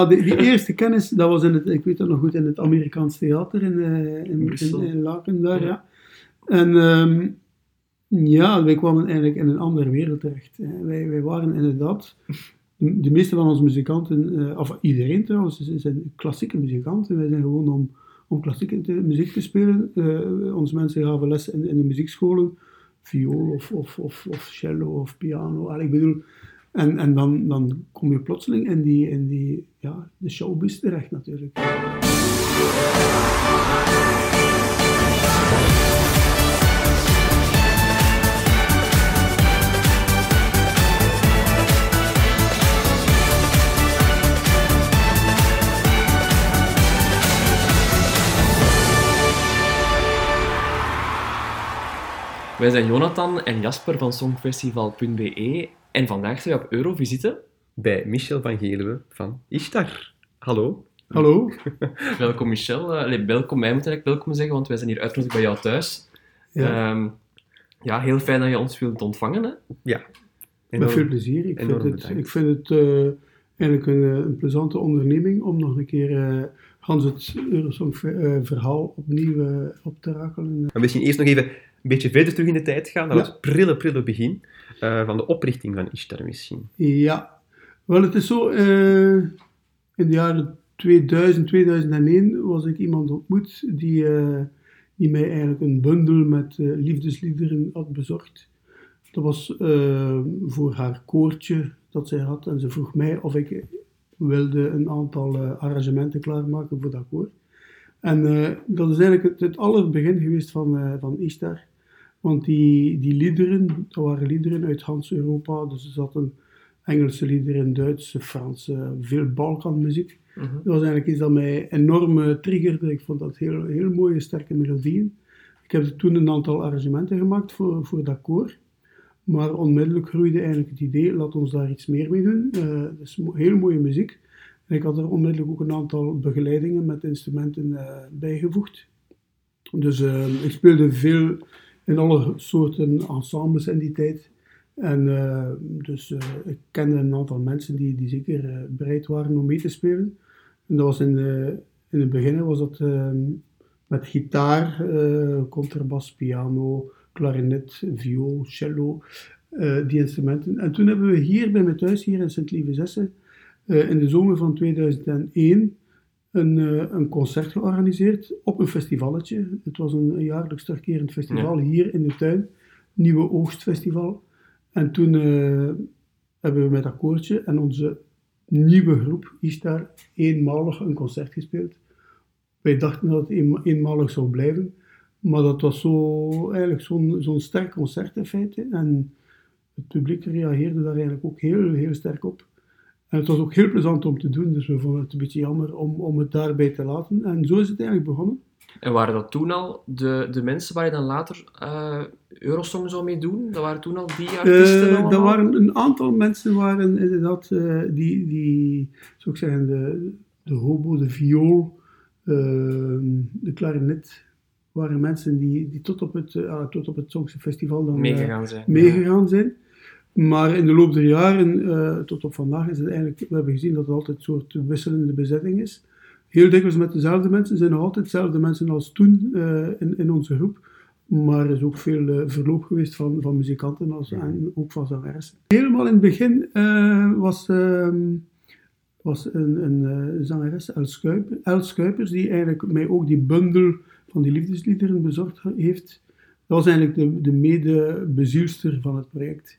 Ah, Die, die eerste kennis, dat was in het, ik weet dat nog goed, in het Amerikaans theater in, eh, in, in, in Laken daar, ja. En ehm, ja, wij kwamen eigenlijk in een andere wereld terecht. Wij, wij waren inderdaad, de, de meeste van onze muzikanten, eh, of iedereen trouwens, zijn klassieke muzikanten. Wij zijn gewoon om, om klassieke muziek te spelen. Eh, onze mensen gaven les in, in de muziekscholen, viool of, of, of, of cello of piano. Allee, ik bedoel, en, en dan, dan kom je plotseling in die, in die ja, de showbiz terecht natuurlijk. Wij zijn Jonathan en Jasper van Songfestival.be en vandaag zijn we op Eurovisite. Bij Michel van Geluwe van Ishtar. Hallo. Hallo? Welkom Michel. Eh, allee, welkom, wij moeten eigenlijk welkom zeggen, want wij zijn hier uitgenodigd bij jou thuis. Ja, Ehm, ja, heel fijn dat je ons wilt ontvangen. Hè? Ja. met veel plezier. Ik vind het, ik vind het eh, eigenlijk een, eh, een plezante onderneming om nog een keer eh Hans het Eurosong-verhaal opnieuw op te rakelen. Maar misschien eerst nog even een beetje verder terug in de tijd gaan, naar Ja. het prille, prille begin eh, van de oprichting van Ishtar misschien. Ja, wel het is zo, eh, in de jaren 2000, 2001 was ik iemand ontmoet die, eh, die mij eigenlijk een bundel met liefdesliederen had bezorgd. Dat was voor haar koortje dat zij had en ze vroeg mij of ik wilde een aantal arrangementen klaarmaken voor dat koor. En dat is eigenlijk het, het allerbegin geweest van, van Ishtar. Want die, die liederen, dat waren liederen uit Hans Europa, dus er zaten Engelse liederen, Duitse, Franse, veel Balkanmuziek. Mhm. Dat was eigenlijk iets dat mij enorm eh, triggerde. Ik vond dat heel, heel mooie, sterke melodieën. Ik heb toen een aantal arrangementen gemaakt voor, voor dat koor. Maar onmiddellijk groeide eigenlijk het idee, laat ons daar iets meer mee doen. Eh dat is heel mooie muziek. En ik had er onmiddellijk ook een aantal begeleidingen met instrumenten eh, bijgevoegd. Dus ik speelde veel in alle soorten ensembles in die tijd. En eh, dus eh, ik kende een aantal mensen die, die zeker eh, bereid waren om mee te spelen. En dat was in, de, in het begin was dat met gitaar, contrabas, piano, klarinet, viool, cello, die instrumenten. En toen hebben we hier bij mij thuis, hier in Sint-Lieve-Zessen, eh, in de zomer van 2001 een, eh, een concert georganiseerd op een festivalletje. Het was een, een jaarlijks terugkerend festival hier in de tuin, Nieuwe Oogstfestival. En toen eh, hebben we met dat koortje en onze nieuwe groep Ishtar eenmalig een concert gespeeld. Wij dachten dat het een- eenmalig zou blijven, maar dat was zo, eigenlijk zo'n zo'n sterk concert in feite. En het publiek reageerde daar eigenlijk ook heel, heel sterk op. En het was ook heel plezant om te doen, dus we vonden het een beetje jammer om, om het daarbij te laten. En zo is het eigenlijk begonnen. En waren dat toen al de, de mensen waar je dan later eh Eurosong zou mee doen? Dat waren toen al die artiesten Eh allemaal? er waren een aantal mensen waren inderdaad eh, die, die, zou ik zeggen, de, de hobo, de viool, de klarinet, waren mensen die, die tot op het, ah, tot op het Songfestival dan meegegaan zijn. meegegaan zijn. Maar in de loop der jaren, eh, tot op vandaag, is het eigenlijk, we hebben gezien dat het altijd een soort wisselende bezetting is. Heel dikwijls met dezelfde mensen, zijn nog altijd dezelfde mensen als toen eh, in, in onze groep. Maar er is ook veel eh, verloop geweest van, van muzikanten als, en ook van zangeressen. Helemaal in het begin was, ehm, was een, een zangeres, Els, Schuiper, Els die eigenlijk mij ook die bundel van die liefdesliederen bezorgd heeft. Dat was eigenlijk de, de mede-bezielster van het project.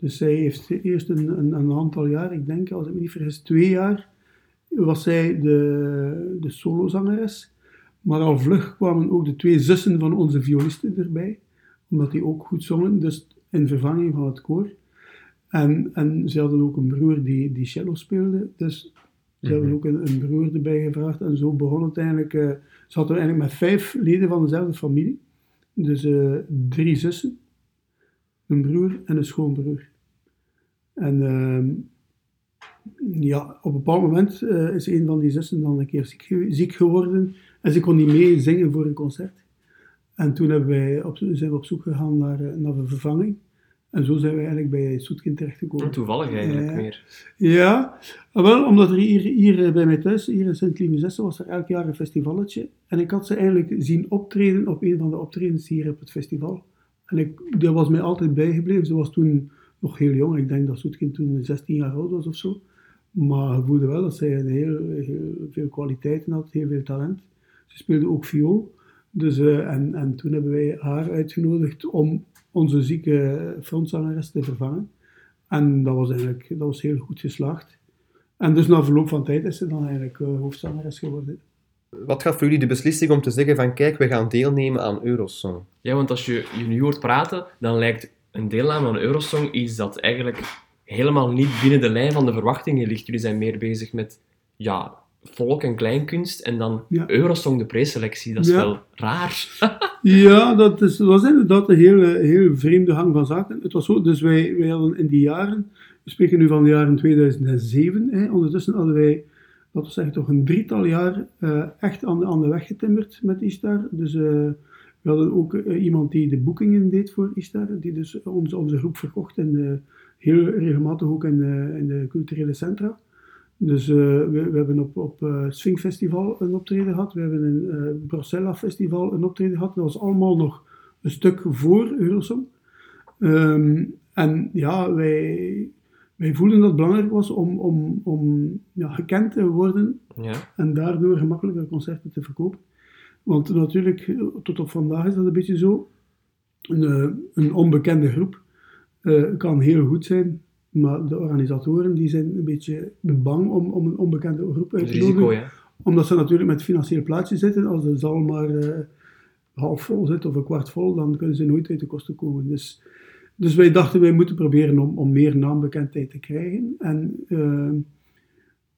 Dus zij heeft eerst een, een, een aantal jaar, ik denk, als ik me niet vergis, twee jaar, was zij de, de solozangeres. Maar al vlug kwamen ook de twee zussen van onze violisten erbij, omdat die ook goed zongen, dus in vervanging van het koor. En, en ze hadden ook een broer die, die cello speelde, dus ze hebben ook een, een broer erbij gevraagd. En zo begon het eigenlijk, eh, ze hadden eigenlijk met vijf leden van dezelfde familie. Dus eh, drie zussen, een broer en een schoonbroer. En ehm, ja, op een bepaald moment eh, is een van die zussen dan een keer ziek, ge- ziek geworden en ze kon niet mee zingen voor een concert. En toen hebben wij op, zijn we op zoek gegaan naar, eh, naar een vervanging. En zo zijn we eigenlijk bij Soetkin terechtgekomen. Toevallig eigenlijk meer. Ja, ah, wel, omdat er hier, hier eh, bij mij thuis, hier in Sint-Lieve was er elk jaar een festivalletje. En ik had ze eigenlijk zien optreden op een van de optredens hier op het festival. En dat was mij altijd bijgebleven. Ze was toen nog heel jong. Ik denk dat Soetkin toen 16 jaar oud was of zo. Maar ik voelde wel dat zij een heel, veel kwaliteiten had, heel veel talent. Ze speelde ook viool. Dus, eh, en, en toen hebben wij haar uitgenodigd om onze zieke frontzangeres te vervangen. En dat was eigenlijk dat was heel goed geslaagd. En dus na verloop van tijd is ze dan eigenlijk eh, hoofdzangeres geworden. Wat gaf voor jullie de beslissing om te zeggen van kijk, we gaan deelnemen aan Eurosong? Ja, want als je je nu hoort praten, dan lijkt een deelname aan Eurosong iets dat eigenlijk helemaal niet binnen de lijn van de verwachtingen ligt. Jullie zijn meer bezig met ja, volk- en kleinkunst en dan Ja. Eurosong, de preselectie. Dat is Ja. wel raar. Ja, dat is, was inderdaad een hele, heel vreemde gang van zaken. Het was zo, dus wij, wij hadden in die jaren, we spreken nu van de jaren 2007, hè, ondertussen hadden wij, laten we zeggen, toch een drietal jaar eh, echt aan de, aan weg getimmerd met Istar. Dus eh, we hadden ook eh, iemand die de boekingen deed voor Istar, die dus onze, onze groep verkocht en heel regelmatig ook in, de- in de culturele centra. Dus we, we hebben op, op Swing Festival een optreden gehad. We hebben eh Brussela Festival een optreden gehad. Dat was allemaal nog een stuk voor Eurosong. Ehm, en ja, wij, wij voelden dat het belangrijk was om, om, om ja, gekend te worden Ja. en daardoor gemakkelijker concerten te verkopen. Want natuurlijk, tot op vandaag is dat een beetje zo. Een, eh, een onbekende groep eh, kan heel goed zijn, maar de organisatoren die zijn een beetje bang om, om een onbekende groep uit te nodigen. ja. Omdat ze natuurlijk met financieel plaatje zitten. Als de zaal maar eh, half vol zit of een kwart vol, dan kunnen ze nooit uit de kosten komen. Dus, dus wij dachten, wij moeten proberen om, om meer naambekendheid te krijgen. En eh,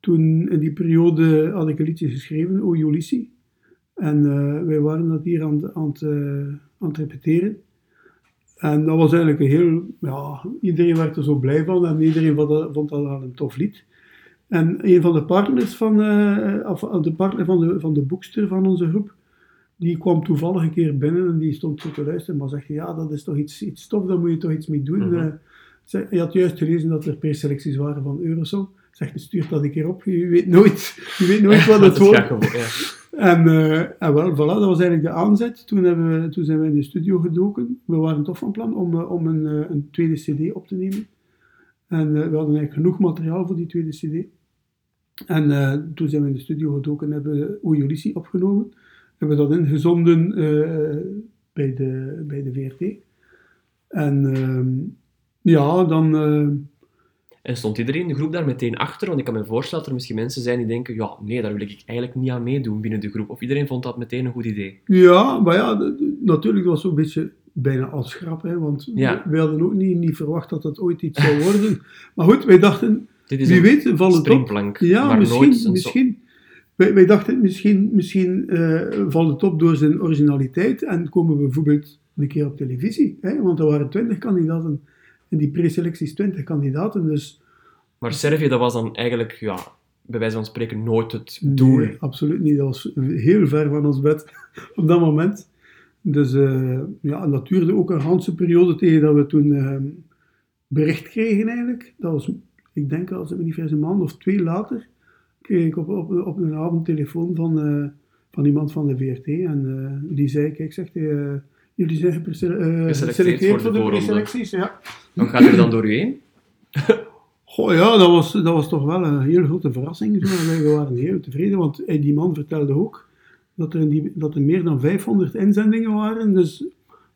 toen in die periode had ik een liedje geschreven, O Ulysses. En eh, wij waren dat hier aan, aan, het, eh, aan het repeteren. En dat was eigenlijk een heel, ja, iedereen werd er zo blij van en iedereen vond dat, vond een tof lied. En een van de partners van, of de partner van de, van de boekster van onze groep, die kwam toevallig een keer binnen en die stond zo te luisteren, maar zegt, ja, dat is toch iets, iets tof, daar moet je toch iets mee doen. Zei- hij had juist gelezen dat er preselecties waren van Eurosong. Zegt, stuur dat een keer op, je weet nooit, je weet nooit wat het wordt. ja. En, eh, en wel, voilà, dat was eigenlijk de aanzet. Toen, hebben we, toen zijn we in de studio gedoken. We waren toch van plan om, eh, om een, een tweede cd op te nemen. En we hadden eigenlijk genoeg materiaal voor die tweede cd. En toen zijn we in de studio gedoken en hebben we O Ulysses opgenomen. Hebben we dat ingezonden eh, bij, de, bij de VRT. En ehm, ja, dan... eh, En stond iedereen in de groep daar meteen achter? Want ik kan me voorstellen dat er misschien mensen zijn die denken, ja, nee, daar wil ik eigenlijk niet aan meedoen binnen de groep. Of iedereen vond dat meteen een goed idee. Ja, maar ja, natuurlijk was het zo'n beetje bijna als grap, hè, want Ja. wij hadden ook niet, niet verwacht dat dat ooit iets zou worden. maar goed, wij dachten, Dit is wie een weet, valt het op. Ja, maar misschien, een misschien. Wij, wij dachten, misschien, misschien eh, valt het op door zijn originaliteit en komen we bijvoorbeeld een keer op televisie. Hè, want er waren twintig kandidaten, in die preselecties twintig kandidaten, dus Maar Servië, dat was dan eigenlijk, ja, bij wijze van spreken, nooit het doel. Nee, absoluut niet. Dat was heel ver van ons bed op dat moment. Dus eh, ja, en dat duurde ook een ganse periode tegen dat we toen eh, bericht kregen eigenlijk. Dat was, ik denk als het me niet vergis, een maand of twee later, kreeg ik op, op, op een avond telefoon van, eh, van iemand van de VRT. En eh, die zei, kijk, zegt eh, jullie zijn geselecteerd voor voor de de voorronde. preselecties. Ja. Dan gaat er dan door u heen? Goh, ja, dat was, dat was toch wel een heel grote verrassing. Zo. Wij waren heel tevreden, want die man vertelde ook dat er, die, dat er meer dan 500 inzendingen waren. Dus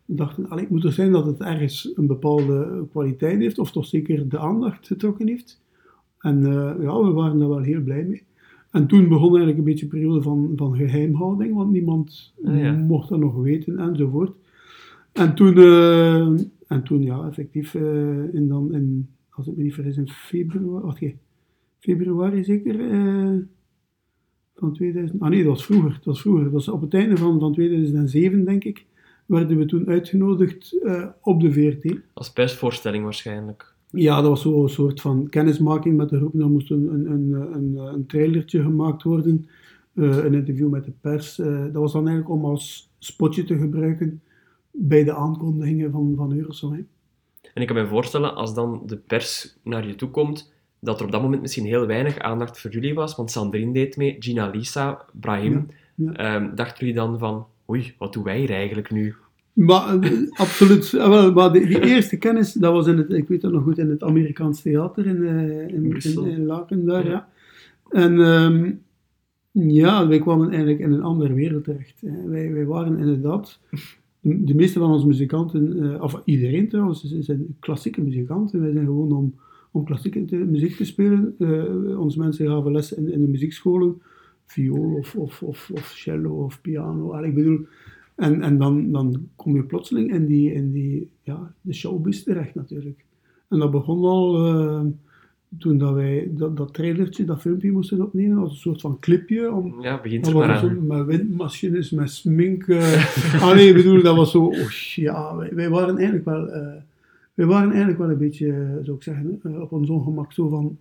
we dachten, allee, het moet er zijn dat het ergens een bepaalde kwaliteit heeft, of toch zeker de aandacht getrokken heeft. En eh, ja, we waren daar wel heel blij mee. En toen begon eigenlijk een beetje een periode van, van geheimhouding, want niemand Ah, ja. mocht dat nog weten enzovoort. En toen, eh, en toen ja, effectief, eh, in dan in, als ik me niet vergis, in februari, wacht februari zeker, van 2000, ah nee, dat was vroeger, dat was vroeger, dat was op het einde van, van 2007, denk ik, werden we toen uitgenodigd op de VRT. Als persvoorstelling waarschijnlijk. Ja, dat was zo'n soort van kennismaking met de groep. Dan moest een, een, een, een, trailertje gemaakt worden, eh, een interview met de pers. Eh, dat was dan eigenlijk om als spotje te gebruiken bij de aankondigingen van, van Eurosong. En ik kan me voorstellen, als dan de pers naar je toe komt, dat er op dat moment misschien heel weinig aandacht voor jullie was, want Sandrine deed mee, Gina Lisa, Brahim. Ja, ja. Ehm, dachten jullie dan van, oei, wat doen wij hier eigenlijk nu? Maar, eh, absoluut. Ah, wel, maar die, die eerste kennis, dat was in het, ik weet dat nog goed, in het Amerikaans theater in, eh, in, in, in Laken daar, Ja. ja. En ehm, ja, wij kwamen eigenlijk in een andere wereld terecht. Wij, wij waren inderdaad, de, de meeste van onze muzikanten, eh, of iedereen trouwens, ze zijn klassieke muzikanten. Wij zijn gewoon om, om klassieke muziek te spelen. Onze mensen gaven les in, in de muziekscholen, viool of, of, of, of cello of piano. Allee, ik bedoel, en, en dan, dan kom je plotseling in die, in die ja, de showbiz terecht natuurlijk. En dat begon al eh, toen dat wij dat, dat trailertje, dat filmpje moesten opnemen, als een soort van clipje. Om, Ja, begint er maar aan. met windmachines, met smink. eh. ah nee, ik bedoel, dat was zo, oh, ja, wij, wij waren eigenlijk wel, eh, wij waren eigenlijk wel een beetje, zou ik zeggen, op ons ongemak zo van,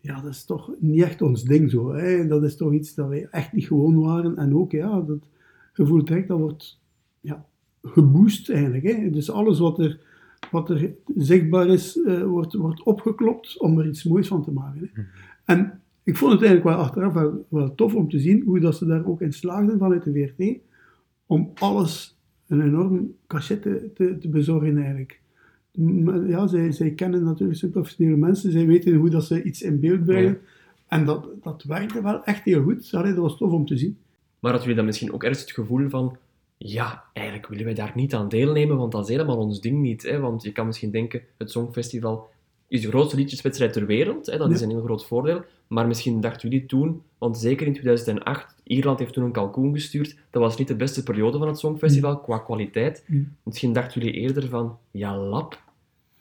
ja, dat is toch niet echt ons ding zo. Hè? Dat is toch iets dat wij echt niet gewoon waren. En ook, ja, dat gevoel direct, dat wordt ja, geboost eigenlijk. Hè? Dus alles wat er, wat er zichtbaar is, eh, wordt, wordt opgeklopt om er iets moois van te maken. Hè? En ik vond het eigenlijk wel achteraf wel, wel tof om te zien hoe dat ze daar ook in slaagden vanuit de VRT, om alles een enorm cachet te, te, te bezorgen eigenlijk. Ja, zij, zij kennen natuurlijk zijn professionele mensen, zij weten hoe dat ze iets in beeld brengen. Ja. En dat, dat werkte wel echt heel goed. Allee, dat was tof om te zien. Maar had jullie dan misschien ook ergens het gevoel van, ja, eigenlijk willen wij daar niet aan deelnemen, want dat is helemaal ons ding niet. Hè? Want je kan misschien denken, het Songfestival is de grootste liedjeswedstrijd ter wereld, hè? dat Ja. is een heel groot voordeel. Maar misschien dachten jullie toen, want zeker in 2008, Ierland heeft toen een kalkoen gestuurd, dat was niet de beste periode van het Songfestival qua kwaliteit. Mm. Misschien dachten jullie eerder van, ja lap,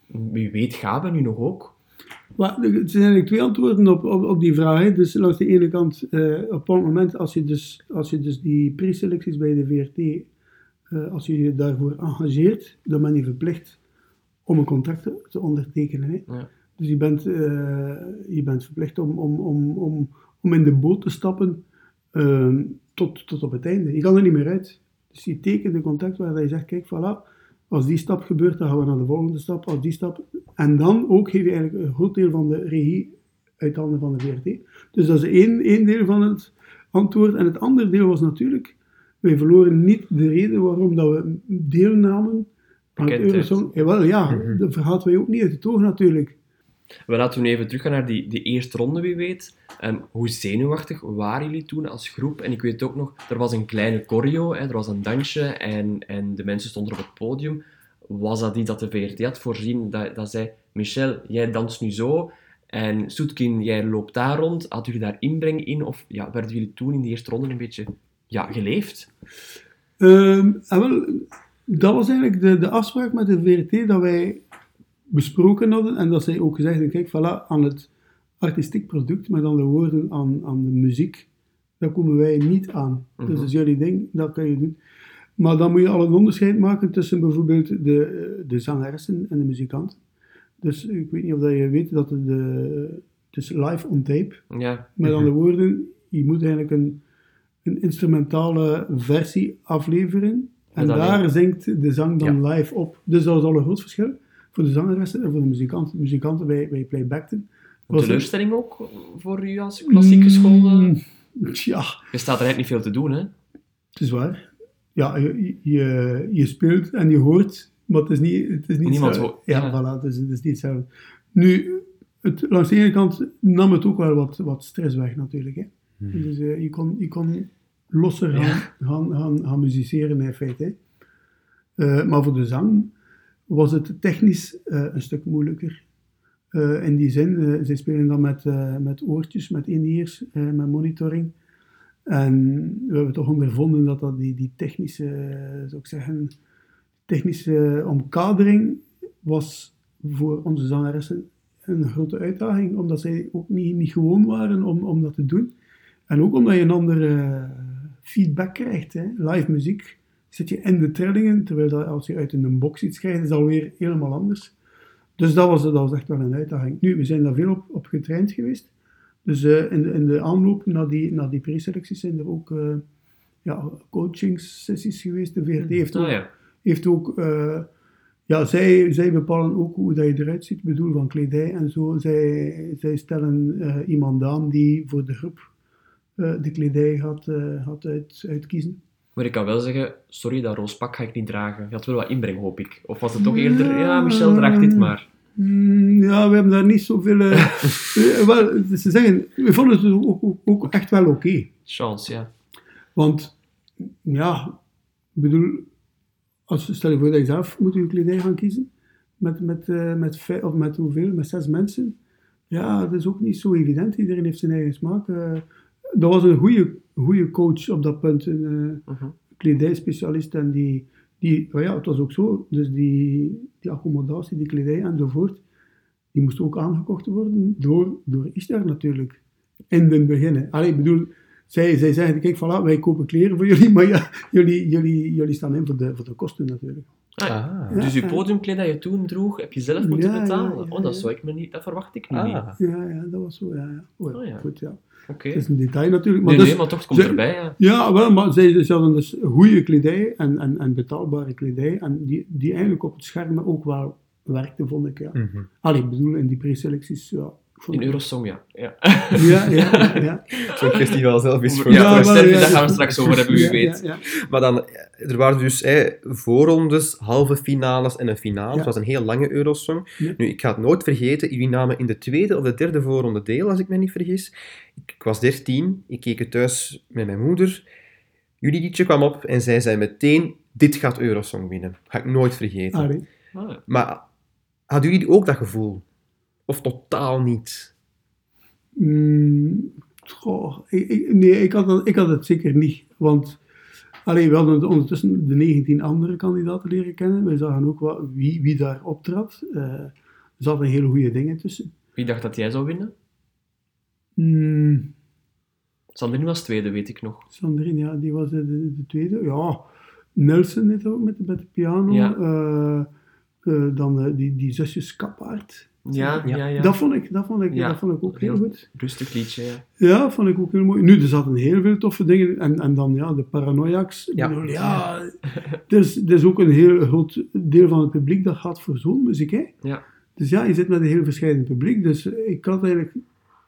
wie weet gaan we nu nog ook. Er zijn eigenlijk twee antwoorden op, op, op die vraag. hè. Dus langs de ene kant, eh, op het moment als je dus, als je dus die preselecties bij de VRT, eh, als je je daarvoor engageert, dan ben je verplicht om een contract te, te ondertekenen. Hè. Ja. Dus je bent, eh, je bent verplicht om, om, om, om, om in de boot te stappen ehm, tot, tot op het einde. Je kan er niet meer uit. Dus je tekent een contract waar je zegt, kijk, voilà, als die stap gebeurt, dan gaan we naar de volgende stap. Als die stap... En dan ook geef je eigenlijk een groot deel van de regie uit handen van de VRT. Dus dat is één, één deel van het antwoord. En het andere deel was natuurlijk, wij verloren niet de reden waarom dat we deelnamen aan het. Eurosong. Jawel, ja, dat vergaten wij ook niet uit het oog natuurlijk. We laten nu even teruggaan naar die, die eerste ronde, wie weet. Ehm, hoe zenuwachtig waren jullie toen als groep? En ik weet ook nog, er was een kleine choreo, hè, er was een dansje en, en de mensen stonden op het podium. Was dat iets dat de VRT had voorzien, dat, dat zei, Michel, jij danst nu zo, en Soetkin, jij loopt daar rond. Had jullie daar inbreng in, of ja, werden jullie toen in die eerste ronde een beetje ja, geleefd? Ehm, wel, dat was eigenlijk de, de afspraak met de VRT dat wij besproken hadden en dat zij ook gezegd hebben, kijk, voilà, aan het artistiek product, met andere woorden, aan, aan de muziek, daar komen wij niet aan. Dus Mhm. dat is jullie ding, dat kan je doen. Maar dan moet je al een onderscheid maken tussen bijvoorbeeld de, de zangeressen en de muzikanten. Dus ik weet niet of dat je weet dat het, de, het is live on tape. Ja, Met andere woorden, je moet eigenlijk een, een instrumentale versie afleveren. En daar zingt de zang dan live op. Dus dat is al een groot verschil voor de zangeressen en voor de muzikanten. Muzikanten, wij, wij playbackten. een teleurstelling ook voor u als klassieke school? Mm, eh? Ja, Je staat er eigenlijk niet veel te doen, hè? het is waar. Ja, je, je, je speelt en je hoort, maar het is niet, het is niet Niemand zo- hoort, Ja, ja. voilà, het is, het is niet hetzelfde. Nu, het, langs de ene kant nam het ook wel wat, wat stress weg natuurlijk. Hè. Dus eh, je, kon, je kon losser gaan, gaan, gaan, gaan musiceren in feite. Eh, maar voor de zang was het technisch eh, een stuk moeilijker. Eh, in die zin, eh, zij spelen dan met, met oortjes, met in-ears, met monitoring. En we hebben toch ondervonden dat, dat die, die technische, zou ik zeggen, technische omkadering was voor onze zangeressen een grote uitdaging, omdat zij ook niet, niet gewoon waren om, om dat te doen. En ook omdat je een andere feedback krijgt. Hè. Live muziek zit je in de trillingen, terwijl dat als je uit een box iets krijgt, is dat alweer helemaal anders. Dus dat was, dat was echt wel een uitdaging. Nu, we zijn daar veel op, op getraind geweest. Dus eh, in, de, in de aanloop naar die, naar die preselecties zijn er ook eh ja, coachingssessies geweest. De VRT heeft ook, Ah, ja. heeft ook eh, ja, zij, zij bepalen ook hoe dat je eruit ziet, ik bedoel van kledij en zo. Zij, zij stellen iemand aan die voor de groep de kledij gaat, gaat uit, uitkiezen. Maar ik kan wel zeggen, sorry, dat roze pak ga ik niet dragen. Je had wel wat inbreng, hoop ik. Of was het toch eerder, ja, Michel draagt dit maar. Mm, ja, we hebben daar niet zoveel... eh, wel, ze zeggen, we vonden het ook, ook, ook echt wel oké. Chance, ja. Want, ja, ik bedoel, als, stel je voor dat je zelf moet je kledij gaan kiezen, met, met, eh, met, vijf, of met hoeveel, met zes mensen. Ja, dat is ook niet zo evident. Iedereen heeft zijn eigen smaak. Dat was een goede, goede coach op dat punt, een eh, Mhm. kledijspecialist. En die, die oh ja, het was ook zo, dus die, die accommodatie, die kledij enzovoort, die moest ook aangekocht worden door, door Ishtar natuurlijk. In het begin. Allee, ik bedoel, zij, zij zeggen, kijk, voilà, wij kopen kleren voor jullie, maar ja, jullie, jullie, jullie staan in voor de, voor de kosten natuurlijk. Ah, Ah. Dus je podiumkleed dat je toen droeg, heb je zelf moeten Ja, betalen? ja, oh, dat, ja. zou ik me niet, dat verwacht ik nu niet. Ah. Ja, ja, dat was zo, ja. ja. Oh, Oh. Goed, ja. Oké. Het is een detail natuurlijk. Maar Nee, dus, nee, maar toch, het komt ze- erbij, ja. Ja, wel, maar zij, ze hadden dus goede kledij en, en, en betaalbare kledij. En die, die eigenlijk op het scherm ook wel werkte, vond ik. Ja. Allee, ik bedoel, in die preselecties, ja. In Eurosong, ja. ja. Ja, ja, ja. Zo'n festival zelf is voor Ja, ja, maar ja, daar gaan we straks over hebben, wie Ja, weet. Ja, ja. Maar dan, eh, er waren dus hè, voorrondes, halve finales en een finale. Ja. Het was een heel lange Eurosong. Ja. Nu, ik ga het nooit vergeten, jullie namen in de tweede of de derde voorronde deel, als ik me niet vergis. Ik, ik was dertien, ik keek het thuis met mijn moeder. Jullie liedje kwam op en zij zei meteen, dit gaat Eurosong winnen. Ga ik nooit vergeten. Ah. Maar hadden jullie ook dat gevoel? Of totaal niet? Mm, goh, ik, ik- nee, ik had, dat, ik had het zeker niet. Want allee, we hadden ondertussen de 19 andere kandidaten leren kennen. We zagen ook wat, wie, wie daar optrad. Eh, er zaten hele goede dingen tussen. Wie dacht dat jij zou winnen? Mm, Sandrine was tweede, weet ik nog. Sandrine, ja, die was de, de, de tweede. Ja, Nelson net ook met, de- met de piano. Ja. Eh, eh, dan die, die zusjes Kapaard. Ja, ja, Ja. Dat, vond ik, dat, vond ik, Ja, dat vond ik ook heel heel- goed. Rustig liedje, ja. Ja, vond ik ook heel mooi. Nu, er zaten heel veel toffe dingen. En, en dan ja, de paranoiacs. Ja. bedoel, ja, er is, er is ook een heel groot deel van het publiek dat gaat voor zo'n muziek. Hè? Ja. Dus ja, je zit met een heel verschillend publiek. Dus ik had eigenlijk,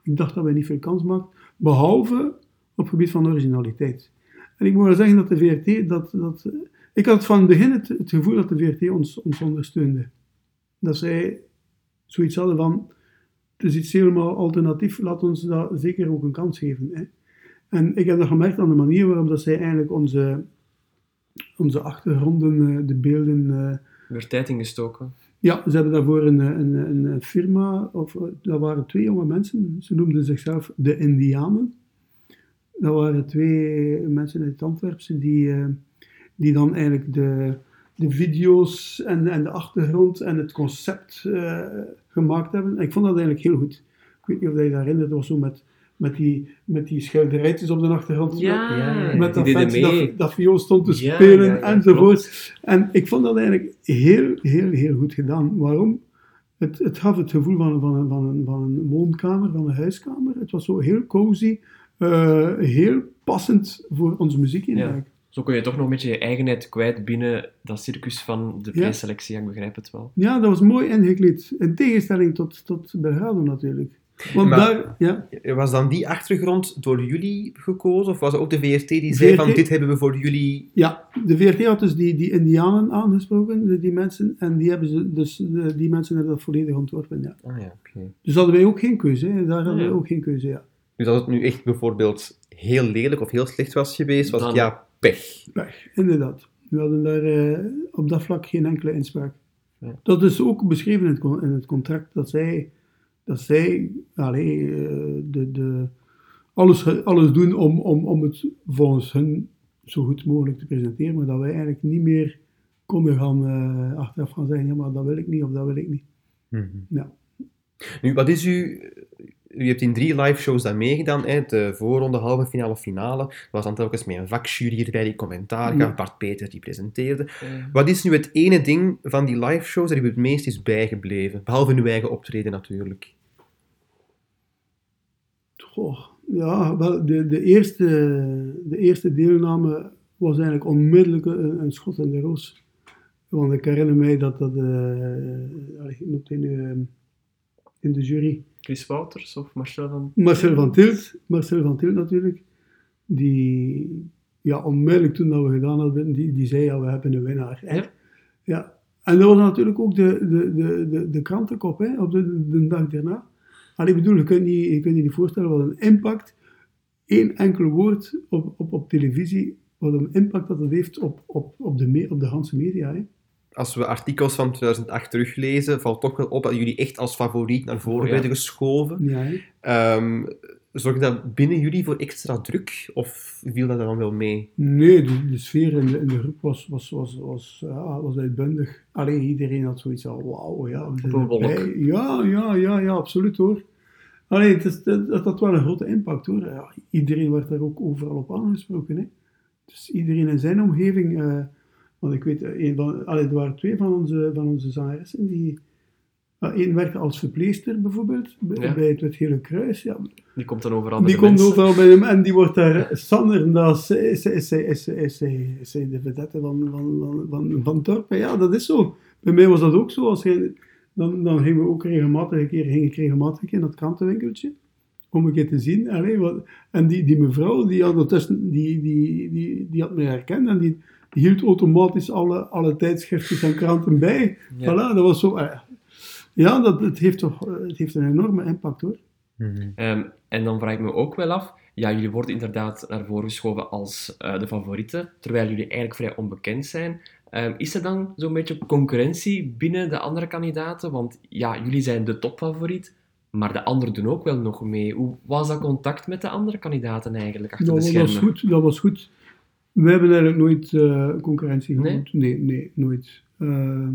ik dacht dat wij niet veel kans maakten. Behalve op het gebied van originaliteit. En ik moet wel zeggen dat de VRT, dat, dat, ik had van het begin het, het gevoel dat de VRT ons, ons ondersteunde. Dat zij zoiets hadden van, het is iets helemaal alternatief, laat ons dat zeker ook een kans geven. Hè. En ik heb dat gemerkt aan de manier waarop dat zij eigenlijk onze, onze achtergronden, eh, de beelden... eh, Weer tijd ingestoken. ja, ze hebben daarvoor een, een, een, firma, of eh, dat waren twee jonge mensen, ze noemden zichzelf de Indianen. Dat waren twee mensen uit Antwerpen die, die dan eigenlijk de, de video's en, en de achtergrond en het concept eh, gemaakt hebben. En ik vond dat eigenlijk heel goed. Ik weet niet of je je dat herinnert, dat was zo met, met, die, met die schilderijtjes op de achtergrond. Ja, ja, met dat mee. dat, dat viool stond te Ja, spelen ja, ja, enzovoort. En ik vond dat eigenlijk heel, heel, heel goed gedaan. Waarom? Het, het gaf het gevoel van, van, een, van, een, van een woonkamer, van een huiskamer. Het was zo heel cozy, eh, heel passend voor onze muziekinhoud. Zo kun je toch nog een beetje je eigenheid kwijt binnen dat circus van de preselectie, ja, ik begrijp het wel. Ja. dat was mooi ingekleed. In tegenstelling tot, tot natuurlijk. Want Maar- daar, ja, Was dan die achtergrond door jullie gekozen? Of was het ook de VRT die zei VRT van dit hebben we voor jullie... ja, de VRT had dus die, die Indianen aangesproken, die, die mensen. En die, hebben ze, dus, de- die mensen hebben dat volledig ontworpen, ja. Ah ja, oké. Dus hadden wij ook geen keuze, hè. daar hadden Ja. wij ook geen keuze, ja. Dus als het nu echt bijvoorbeeld heel lelijk of heel slecht was geweest, was het ja, pech. Pech, inderdaad. We hadden daar eh, op dat vlak geen enkele inspraak. Ja. Dat is ook beschreven in het, con- in het contract, dat zij, dat zij allee, eh, de, de, alles, alles doen om, om, om het volgens hun zo goed mogelijk te presenteren, maar dat wij eigenlijk niet meer konden gaan eh, achteraf gaan zeggen, ja, maar dat wil ik niet of dat wil ik niet. Ja. Nu, wat is u... U hebt in drie live shows dan meegedaan, hè? de voorronde, halve finale, finale. Er was dan telkens met een vakjury erbij die commentaar gaf, Ja. Bart Peter die presenteerde. Eh, Wat is nu het ene ding van die live shows dat u het meest is bijgebleven? Behalve uw eigen optreden natuurlijk. Goh, ja, wel, de, de, eerste, de eerste deelname was eigenlijk onmiddellijk een, een schot in de roos. Want ik herinner mij dat dat, uh, ik noem in, uh, in de jury, Chris Wouters of Marcel van... Marcel van Tilt, Marcel van Tilt natuurlijk, die ja, onmiddellijk toen dat we gedaan hadden, die, die zei ja, we hebben een winnaar. Ja. ja. En dat was natuurlijk ook de, de, de, de, de krantenkop hè, op de, de dag daarna. Maar ik bedoel, je kunt, niet, je kunt je niet voorstellen wat een impact, één enkel woord op, op, op televisie, wat een impact dat het heeft op, op, op de, op de Hanse media. Hè. Als we artikels van 2008 teruglezen, valt toch wel op dat jullie echt als favoriet naar voren Oh, ja. werden geschoven. Ja. Ehm, zorgde dat binnen jullie voor extra druk? Of viel dat dan wel mee? Nee, de, de sfeer in de, in de groep was, was, was, was, ja, was uitbundig. Alleen iedereen had zoiets van, wauw, ja, we zijn. Ja, ja, ja, ja, absoluut hoor. Alleen, dat, dat had wel een grote impact hoor. Ja, iedereen werd daar ook overal op aangesproken. Hè. Dus iedereen in zijn omgeving, eh, want ik weet, eh, een van, allee, er waren twee van onze, van onze zangeressen die... Eén werkte als verpleegster bijvoorbeeld, bij, Ja. bij het Het Gele Kruis. Ja, Die komt dan overal bij die komt overal bij hem en die wordt daar Sander, dat is, is, is, is, is, is, de vedette van, van, van, van, van het dorp. En Ja, dat is zo. Bij mij was dat ook zo. Als je, dan, dan gingen we ook regelmatig een keer, ging ik regelmatig in dat krantenwinkeltje om een keer te zien. Allee, wat, en die, die mevrouw, die had, ondertussen, die, die, die, die had me herkend en die hield automatisch alle, alle tijdschriften en kranten bij. Ja. Voilà, dat was zo. eh, Ja, dat, het, heeft toch, eh, het heeft een enorme impact hoor. Ehm, en dan vraag ik me ook wel af, ja, jullie worden inderdaad naar voren geschoven als eh, de favorieten, terwijl jullie eigenlijk vrij onbekend zijn. Ehm, is er dan zo'n beetje concurrentie binnen de andere kandidaten? Want ja, jullie zijn de topfavoriet, maar de anderen doen ook wel nog mee. Hoe was dat contact met de andere kandidaten eigenlijk achter de dat schermen? was goed, dat was goed. We hebben eigenlijk nooit eh, concurrentie Nee? gehad. Nee, nee, nooit. Eh,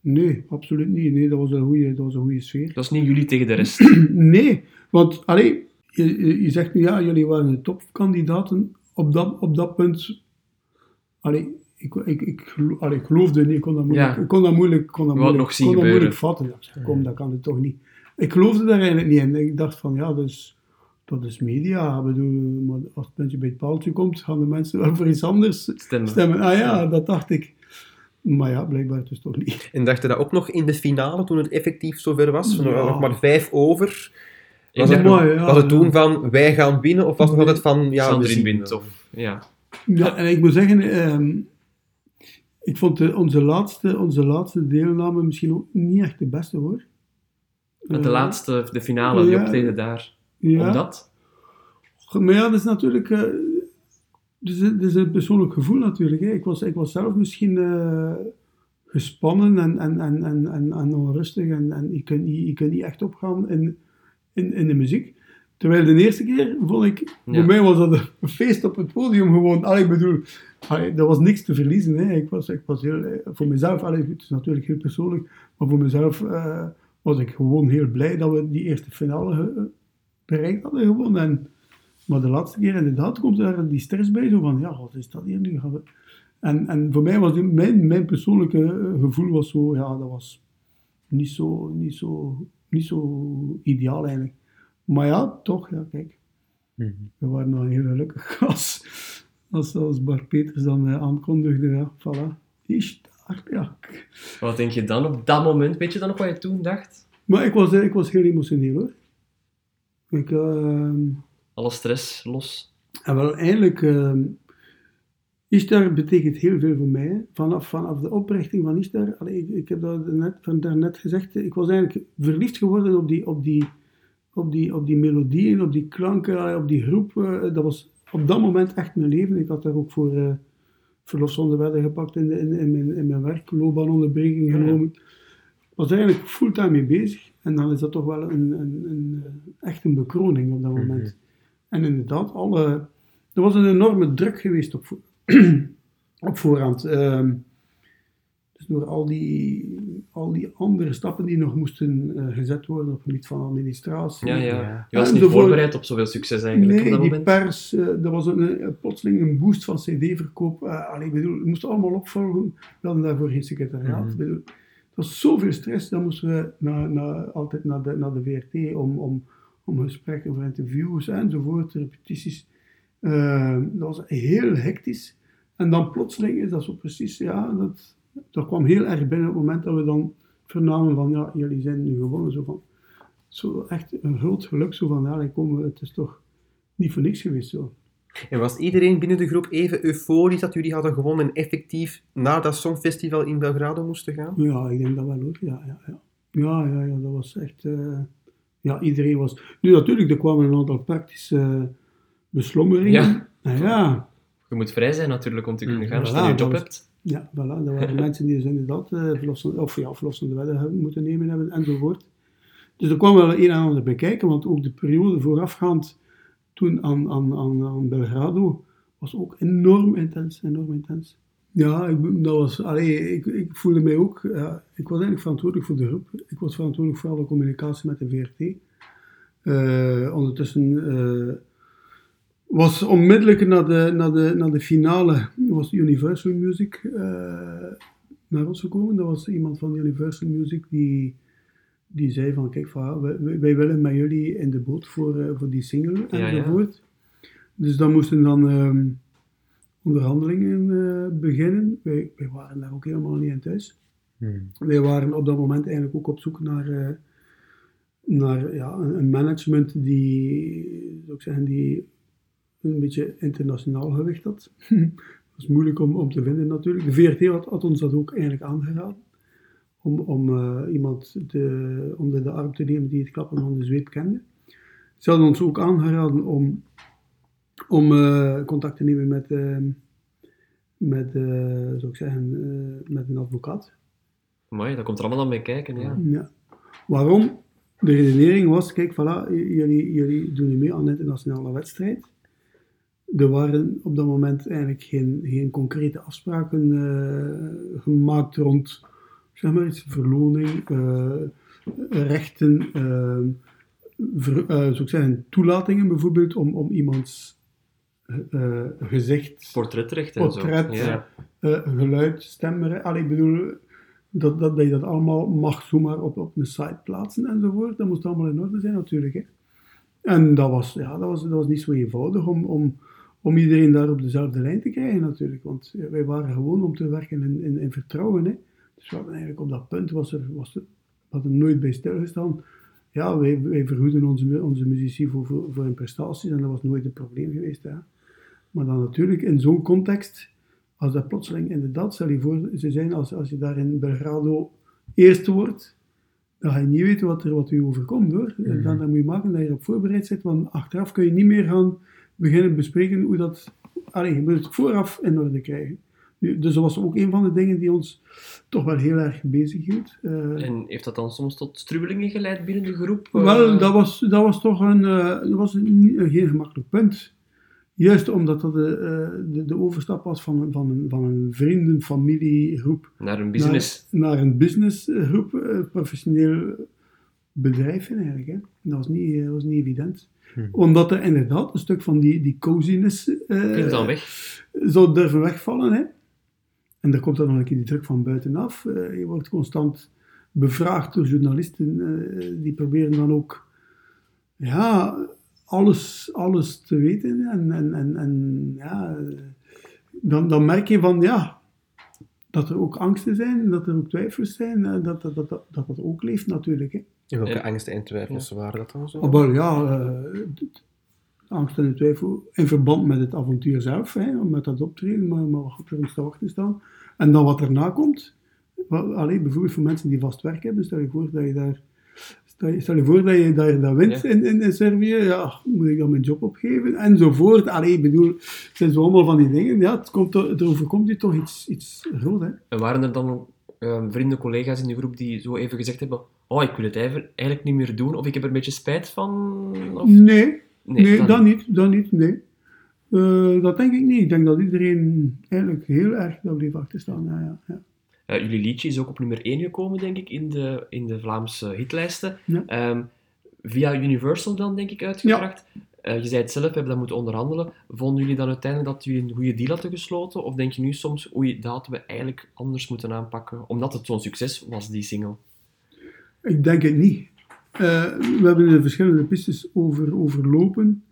nee, absoluut niet. Nee, dat was een goede, dat was een goede sfeer. Dat is niet jullie tegen de rest. Nee, want allee, je, je zegt nu ja, jullie waren de topkandidaten. Op dat, op dat punt, allee, ik, ik, ik, allee, ik geloofde niet, ik kon dat moeilijk, Ja. ik kon dat moeilijk, kon dat moeilijk, nog zien kon dat moeilijk gebeuren. vatten. Kom, dat kan het toch niet. Ik geloofde daar eigenlijk niet in. Ik dacht van, ja, dus, dat is media. Ik bedoel, maar als het puntje bij het paaltje komt, gaan de mensen wel voor iets anders Stemmen. stemmen. Ah ja, dat dacht ik. Maar ja, blijkbaar dus toch niet. En dacht je dat ook nog in de finale, toen het effectief zover was? Er Ja. nog maar vijf over. Was het, nog- ja, was het toen ja. van, wij gaan winnen? Of was het nog altijd van, ja, we Sandrine zien wint, of... Ja. Ja, en ik moet zeggen, ehm, ik vond de, onze, laatste, onze laatste deelname misschien ook niet echt de beste hoor. Met de Eh, laatste, de finale, die optreden daar. Ja. Omdat? Maar ja, dat is natuurlijk. eh, dus het is een persoonlijk gevoel natuurlijk. Hè. Ik, was, ik was zelf misschien eh, gespannen en, en, en, en, en, onrustig en, en je, kunt niet, je kunt niet echt opgaan in, in, in de muziek. Terwijl de eerste keer vond ik, Ja. voor mij was dat een feest op het podium gewoon. Allee, ik bedoel, allee, er was niks te verliezen. Hè. Ik was, ik was heel, eh, voor mezelf, allee, het is natuurlijk heel persoonlijk, maar voor mezelf eh, was ik gewoon heel blij dat we die eerste finale bereikt hadden gewoon. En, maar de laatste keer inderdaad komt daar die stress bij, zo van, ja, wat is dat hier nu? En, en voor mij was die- mijn, mijn persoonlijke eh, gevoel was zo, ja, dat was niet zo, niet zo, niet zo ideaal eigenlijk. Maar ja, toch, ja, kijk. Mhm. We waren nog heel gelukkig als, als, als Bart Peters dan eh, aankondigde, ja, voilà. Is daar, ja. Wat denk je dan op dat moment? Weet je dan nog wat je toen dacht? Maar ik was, eh, ik was heel emotioneel hoor. Ik, ehm, Alle stress los. En wel, eigenlijk, ehm Ishtar betekent heel veel voor mij. Vanaf, vanaf de oprichting van Ishtar, allee, ik, ik heb dat net, van daarnet gezegd, ik was eigenlijk verliefd geworden op die, op die, op die, op die melodieën, op die klanken, allee, op die groep. eh, dat was op dat moment echt mijn leven. Ik had daar ook voor uh, verlofsonderwijden gepakt in, de, in, in, mijn, in mijn werk, loopbaanonderbreking genomen. Ik was eigenlijk fulltime mee bezig. En dan is dat toch wel een, een, een, eh, echt een bekroning op dat moment. En inderdaad, alle, er was een enorme druk geweest op, op voorhand. Ehm, dus door al die, al die andere stappen die nog moesten eh, gezet worden op het gebied van administratie. Ja, Ja. ja. Je was En niet voorbereid op zoveel succes eigenlijk op Nee, dat die moment. pers, eh, er was een, een- plotseling een boost van cd-verkoop. eh allee, ik bedoel, het moest allemaal opvolgen. We hadden daarvoor geen secretariaat. Mhm. Ik bedoel, het was zoveel stress, dan moesten we altijd naar de, naar de VRT om, om, om gesprekken voor interviews enzovoort, repetities. Eh, dat was heel hectisch. En dan plotseling is dat zo precies, ja, dat, Dat kwam heel erg binnen op het moment dat we dan vernamen van, ja, jullie zijn nu gewonnen. Zo van, zo echt een groot geluk, zo van, ja, komen het is toch niet voor niks geweest, zo. En was iedereen binnen de groep even euforisch dat jullie hadden gewonnen en effectief naar dat Songfestival in Belgrado moesten gaan? Ja, ik denk dat wel hoor, ja, ja, ja. Ja, ja, ja, dat was echt, eh, ja, iedereen was... Nu natuurlijk, er kwamen een aantal praktische uh, beslommeringen. Ja. Nou ja, Je moet vrij zijn natuurlijk om te kunnen Mm, gaan als je voilà, een dat job was- hebt. Ja, voilà. Dat waren mensen die dus inderdaad eh, verlossende, of, ja, verlossende wetten hebben moeten nemen hebben enzovoort. Dus er kwam wel een en ander bij kijken, want ook de periode voorafgaand toen aan, aan, aan, aan Belgrado was ook enorm intens, enorm intens. Ja, ik, dat was, allee, ik, ik voelde mij ook, ik was eigenlijk verantwoordelijk voor de groep. Ik was verantwoordelijk voor alle communicatie met de VRT. Eh, ondertussen eh, was onmiddellijk na de, na de, na de finale was Universal Music eh, naar ons gekomen. Dat was iemand van Universal Music die, die zei van kijk, wij, wij- willen met jullie in de boot voor, eh, voor die single ja. enzovoort. Dus dan moesten dan ehm, onderhandelingen eh, beginnen. Wij, wij waren daar ook helemaal niet in thuis. Wij waren op dat moment eigenlijk ook op zoek naar, eh, naar ja, een, management die, zou ik zeggen, die een beetje internationaal gewicht had. dat is moeilijk om, om te vinden natuurlijk. De VRT had, had ons dat ook eigenlijk aangeraden. Om, om eh, iemand te, onder de arm te nemen die het klappen van de zweep kende. Ze hadden ons ook aangeraden om, om eh, contact te nemen met, eh, met, eh, zou ik zeggen, met een advocaat. Mooi, dat komt er allemaal dan bij kijken. Ja. Ja. Waarom? De redenering was, kijk, voilà, jullie, jullie doen mee aan een internationale wedstrijd. Er waren op dat moment eigenlijk geen, geen concrete afspraken gemaakt rond, zeg maar iets, verloning, eh, rechten, eh, ver- eh, zou ik zeggen, toelatingen bijvoorbeeld om, om iemands eh, gezicht Portretrecht en Portret. zo. Ja. geluid, stemmen. Allee, ik bedoel, dat, dat, dat je dat allemaal mag zomaar op, op een site plaatsen enzovoort. Dat moest allemaal in orde zijn natuurlijk. Hè. En dat was, ja, dat, was, dat was niet zo eenvoudig om, om, om iedereen daar op dezelfde lijn te krijgen natuurlijk. Want wij waren gewoon om te werken in, in, in vertrouwen. Hè. Dus we hadden eigenlijk op dat punt, was er, was er, we hadden nooit bij stilgestaan. Ja, wij, wij vergoeden onze, onze muzici voor, voor, voor hun prestaties en dat was nooit een probleem geweest. Hè. Maar dan natuurlijk in zo'n context, als dat plotseling inderdaad, stel je voor, ze zijn als, als je daar in Belgrado eerste wordt, dan ga je niet weten wat er wat u overkomt hoor. Mhm. dan, dan moet je maken dat je erop voorbereid zit, want achteraf kun je niet meer gaan beginnen bespreken hoe dat... Allee, je moet het vooraf in orde krijgen. Dus dat was ook een van de dingen die ons toch wel heel erg bezig hield. Eh, En heeft dat dan soms tot strubbelingen geleid binnen de groep? Eh, wel, dat was, dat was toch een, eh, dat was een, niet- een geen gemakkelijk punt. Juist omdat dat de, eh, de, de overstap was van, een- van, een, van een vrienden, familiegroep Naar een business. naar, naar een businessgroep, professioneel bedrijf eigenlijk. Hè. Dat, was niet, dat was niet evident. Hm. Omdat er inderdaad een stuk van die, die coziness eh, Viel dan weg? zou durven wegvallen. Hè. En daar komt dan nog een keer die druk van buitenaf. Eh, je wordt constant bevraagd door journalisten. eh, die proberen dan ook ja, alles, alles te weten. En, en, en, en ja, dan, dan merk je van ja, dat er ook angsten zijn, dat er ook twijfels zijn. eh, Dat dat, dat, dat, dat, dat ook leeft natuurlijk. Hè. En welke En- angsten en twijfels waren dat dan zo? Maar wel, ja, eh, angst en twijfel in verband met het avontuur zelf, hè, met dat optreden, maar, maar wat er ons te wachten staan. En dan wat erna komt, wel, allee, bijvoorbeeld voor mensen die vast werk hebben, stel je voor dat je daar, stel je, voor dat je daar dat wint Ja. in, in, in Servië, ja, moet ik dan mijn job opgeven, enzovoort. Allee, ik bedoel, het zijn zo allemaal van die dingen, ja, het, komt, er er overkomt je toch iets, iets groot, hè. En waren er dan eh, vrienden, collega's in de groep die zo even gezegd hebben: Oh, ik wil het eigenlijk niet meer doen, of ik heb er een beetje spijt van? Of... Nee, Nee, dan dat niet, dat niet, nee. Eh, dat denk ik niet. Ik denk dat iedereen eigenlijk heel erg daar bleef achter staan. Ja, ja, ja. Eh, jullie liedje is ook op nummer 1 gekomen, denk ik, in de, in de Vlaamse hitlijsten. Ehm, via Universal dan, denk ik, uitgebracht. Eh, je zei het zelf, we hebben dat moeten onderhandelen. Vonden jullie dan uiteindelijk dat jullie een goede deal hadden gesloten? Of denk je nu soms, oei, dat hadden we eigenlijk anders moeten aanpakken, omdat het zo'n succes was, die single? Ik denk het niet. Eh, we hebben de verschillende pistes over, overlopen.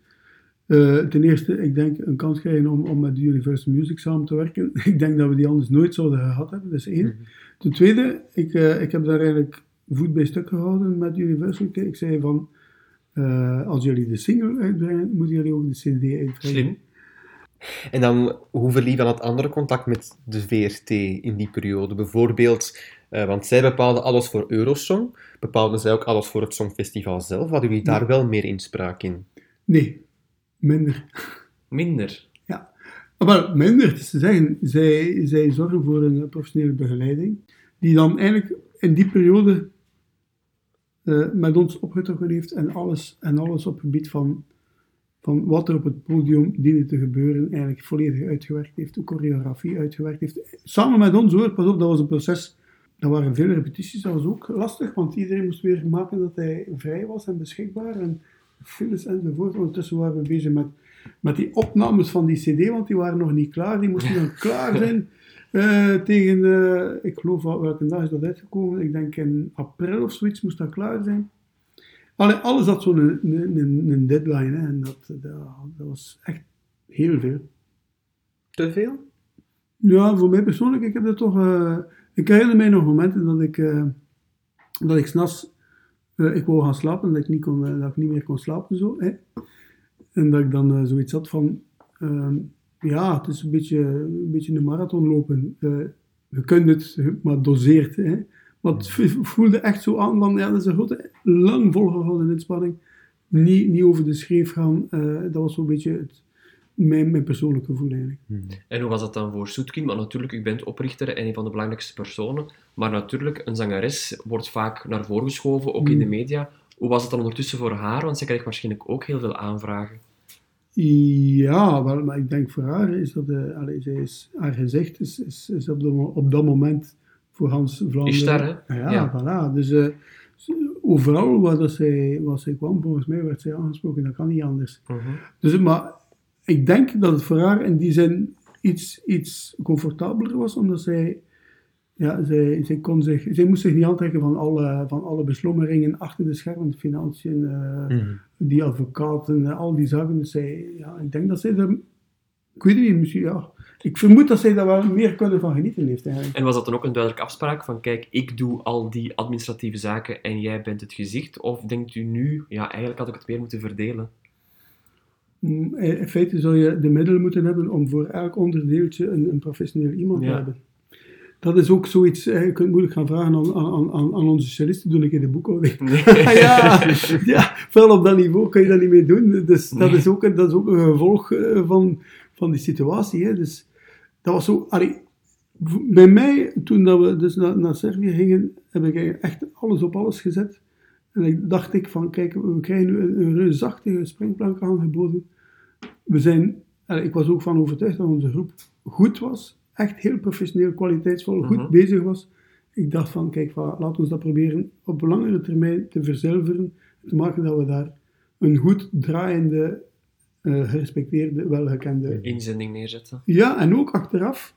Eh, ten eerste, ik denk een kans krijgen om, om met Universal Music samen te werken. ik denk dat we die anders nooit zouden gehad hebben, dat is één. Mhm. Ten tweede, ik, eh, ik heb daar eigenlijk voet bij stuk gehouden met Universal. Ik- zei van, als jullie de single uitbrengen, moeten jullie ook de cd uitbrengen. Slim. En dan, hoe verliep dan het andere contact met de VRT in die periode? Bijvoorbeeld, eh, want zij bepaalden alles voor Eurosong, bepaalden zij ook alles voor het Songfestival zelf. Hadden jullie daar wel meer inspraak in? Nee, minder. Minder. Ah, Wel, minder, het is te zeggen, zij, zij zorgen voor een professionele begeleiding, die dan eigenlijk in die periode eh, met ons opgetrokken heeft en alles, en alles op het gebied van, van wat er op het podium diende te gebeuren, eigenlijk volledig uitgewerkt heeft, de choreografie uitgewerkt heeft. Samen met ons hoor, pas op, dat was een proces, dat waren veel repetities, dat was ook lastig, want iedereen moest weer maken dat hij vrij was en beschikbaar, en files enzovoort. Ondertussen waren we bezig met met die opnames van die cd, want die waren nog niet klaar. Die moesten dan klaar zijn eh, tegen, eh, ik geloof, wel- welke dag is dat uitgekomen? Ik denk in april of zoiets moest dat klaar zijn. Allee, alles had zo'n een, een, een, deadline hè, en dat, dat, dat was echt heel veel. Te veel? Ja, voor mij persoonlijk, ik heb dat toch... eh, ik herinner mij nog momenten dat ik, eh dat ik s'nachts... eh ik wou gaan slapen, dat ik niet, kon, eh, dat ik niet meer kon slapen zo. Hè. En dat ik dan zoiets had van... ehm, ja, het is een beetje een, beetje een marathon lopen. Je kunt het, maar doseert. Hè. Maar het voelde echt zo aan van... Ja, dat is een grote, lang volgehouden inspanning. Niet, niet over de schreef gaan. dat was zo'n beetje het, mijn, mijn persoonlijke gevoel eigenlijk. En hoe was dat dan voor Soetkind? Want natuurlijk, u bent oprichter en een van de belangrijkste personen. Maar natuurlijk, een zangeres wordt vaak naar voren geschoven, ook in de Mm. media. Hoe was het dan ondertussen voor haar? Want zij krijgt waarschijnlijk ook heel veel aanvragen. Ja, wel, maar ik denk voor haar is dat, eh allee, zij is, haar gezicht is, is, is op, op dat moment voor Hans Vlaanderen. Is daar, hè? Ja, Ja. voilà. Dus eh, overal waar, dat zij, waar zij kwam, volgens mij werd zij aangesproken, dat kan niet anders. Dus, maar ik denk dat het voor haar in die zin iets, iets comfortabeler was, omdat zij, ja, zij, zij, kon zich, zij moest zich niet aantrekken van alle, van alle beslommeringen achter de schermen, financiën, eh, Mhm. die advocaten, eh, al die zaken. Dus zij, ja, ik denk dat zij er, ik weet het niet, misschien, ja, ik vermoed dat zij daar wel meer kunnen van genieten heeft eigenlijk. En was dat dan ook een duidelijke afspraak van, kijk, ik doe al die administratieve zaken en jij bent het gezicht? Of denkt u nu, ja, eigenlijk had ik het meer moeten verdelen? Mm, In feite zou je de middelen moeten hebben om voor elk onderdeeltje een, een professioneel iemand te hebben. Dat is ook zoiets, eh, je kunt moeilijk gaan vragen aan, aan, aan, aan onze specialisten, doe ik in de boekhouding. ja, ja, wel op dat niveau kun je dat niet meer doen. Dus dat, is ook, een- dat is ook een gevolg eh, van, van die situatie. Hè. Dus dat was zo... allee, bij mij, toen dat we dus naar, naar Servië gingen, heb ik echt alles op alles gezet. En ik dacht ik van, kijk, we krijgen een, een reusachtige springplank aangeboden. We zijn... ik was ook van overtuigd dat onze groep goed was. Echt heel professioneel, kwaliteitsvol, goed Mhm. bezig was. Ik dacht van, kijk, laten we dat proberen op langere termijn te verzilveren. Te maken dat we daar een goed draaiende, eh, gerespecteerde, welgekende... Inzending neerzetten. Ja, en ook achteraf.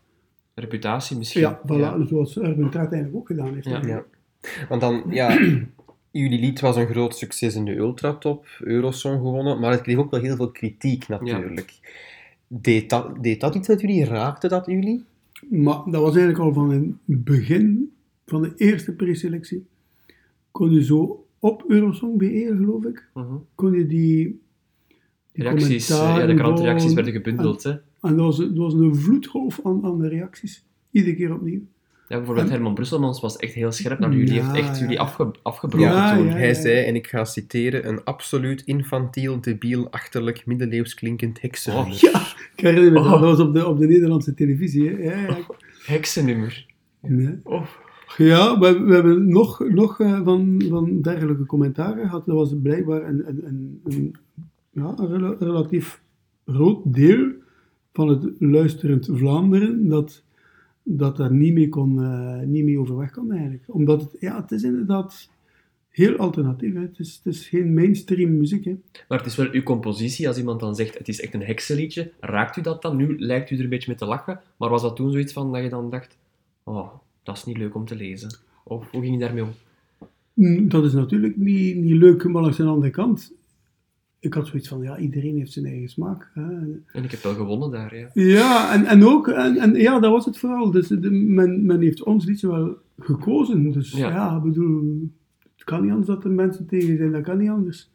Reputatie misschien. Ja, voilà, zoals Urban eigenlijk ook gedaan heeft. Ja. Ja. Want dan, ja, jullie lied was een groot succes in de Ultratop, Eurosong gewonnen, maar het kreeg ook wel heel veel kritiek natuurlijk. Deed, dat, deed dat iets met jullie? Raakte dat jullie? Maar dat was eigenlijk al van het begin van de eerste preselectie. Kon je zo op Eurosong.be, geloof ik, Mhm. kon je die, die Reacties, eh, ja, de krantenreacties werden gebundeld. Hè? En dat was, dat was een vloedgolf aan, aan de reacties. Iedere keer opnieuw. Ja, bijvoorbeeld En- Herman Brusselmans was echt heel scherp naar jullie. Ja, heeft echt ja. jullie afge, afgebroken Ja, toen. ja. Hij zei, en ik ga citeren, een absoluut infantiel, debiel, achterlijk, middeleeuws klinkend heksenlied. Oh. Ja, ik herinner me dat. Oh. Dat was op de, op de Nederlandse televisie. Hè. Ja, ja. Heksennummer. Nee. Oh. Ja, we, we hebben nog, nog eh, van, van dergelijke commentaren gehad. Dat was blijkbaar een, een, een, een, ja, relatief groot deel van het luisterend Vlaanderen dat, dat daar niet mee, kon, eh, niet mee overweg kon eigenlijk. Omdat het, ja, het is inderdaad heel alternatief. Hè. Het, is, het is geen mainstream muziek. Hè. Maar het is wel uw compositie. Als iemand dan zegt, het is echt een heksenliedje, raakt u dat dan? Nu lijkt u er een beetje mee te lachen. Maar was dat toen zoiets van dat je dan dacht, oh, dat is niet leuk om te lezen? Of hoe ging je daarmee om? Mm, Dat is natuurlijk niet, niet leuk, maar langs de andere kant, ik had zoiets van, ja, iedereen heeft zijn eigen smaak. Hè. En ik heb wel gewonnen daar, ja. Ja, en, en ook, en, en ja, dat was het vooral. Dus de, men, men heeft ons liedje wel gekozen. Dus Ja. ja, ik bedoel, het kan niet anders dat er mensen tegen zijn, dat kan niet anders.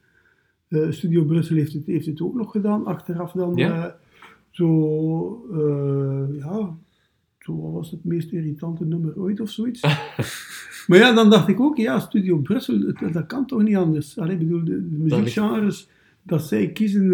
Eh, Studio Brussel heeft het, heeft het ook nog gedaan, achteraf dan. Ja. eh, zo, eh, ja, zo wat was het meest irritante nummer ooit of zoiets. maar ja, dan dacht ik ook, ja, Studio Brussel, het- dat kan toch niet anders. Allee, ik bedoel, de, de muziekgenres, dat zij kiezen,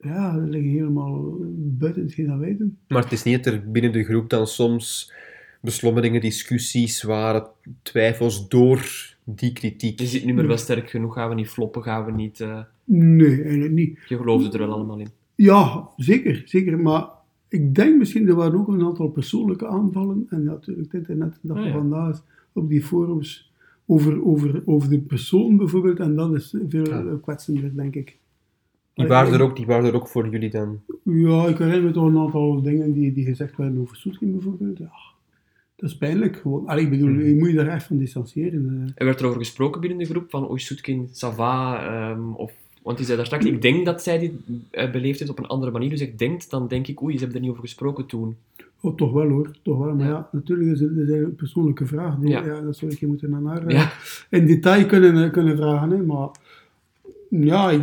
eh, ja, dat liggen helemaal buiten hetgeen dat wij doen. Maar het is niet dat er binnen de groep dan soms beslommeringen, discussies waren, twijfels door die kritiek. Is dit nummer wel sterk genoeg? Gaan we niet floppen? Gaan we niet... eh, Nee, eigenlijk niet. Je geloofde er wel allemaal in. Ja, zeker, zeker. Maar ik denk misschien, er waren ook een aantal persoonlijke aanvallen. En natuurlijk het internet dat Ah, er ja. vandaag op die forums over, over, over de persoon bijvoorbeeld. En dat is veel Ja. kwetsender, denk ik. Die waren, er ook, die waren er ook voor jullie dan. Ja, ik herinner me toch een aantal dingen die, die gezegd werden over Soetkin bijvoorbeeld. Ja, dat is pijnlijk gewoon. Allee, ik bedoel, Mhm. je moet je daar echt van distancieren. eh. Er werd erover gesproken binnen de groep van Oei Soetkin, Sava, ehm, of... Want die zei daar straks, ik denk dat zij dit eh, beleefd heeft op een andere manier. Dus ik denk, dan denk ik, oei, ze hebben er niet over gesproken toen. Oh, toch wel hoor, toch wel. Maar Ja. ja, natuurlijk is dat een persoonlijke vraag. Die, Ja. ja. dat zou ik je moeten aan haar eh, Ja. in detail kunnen, eh, kunnen vragen. Hè. Maar ja, ik,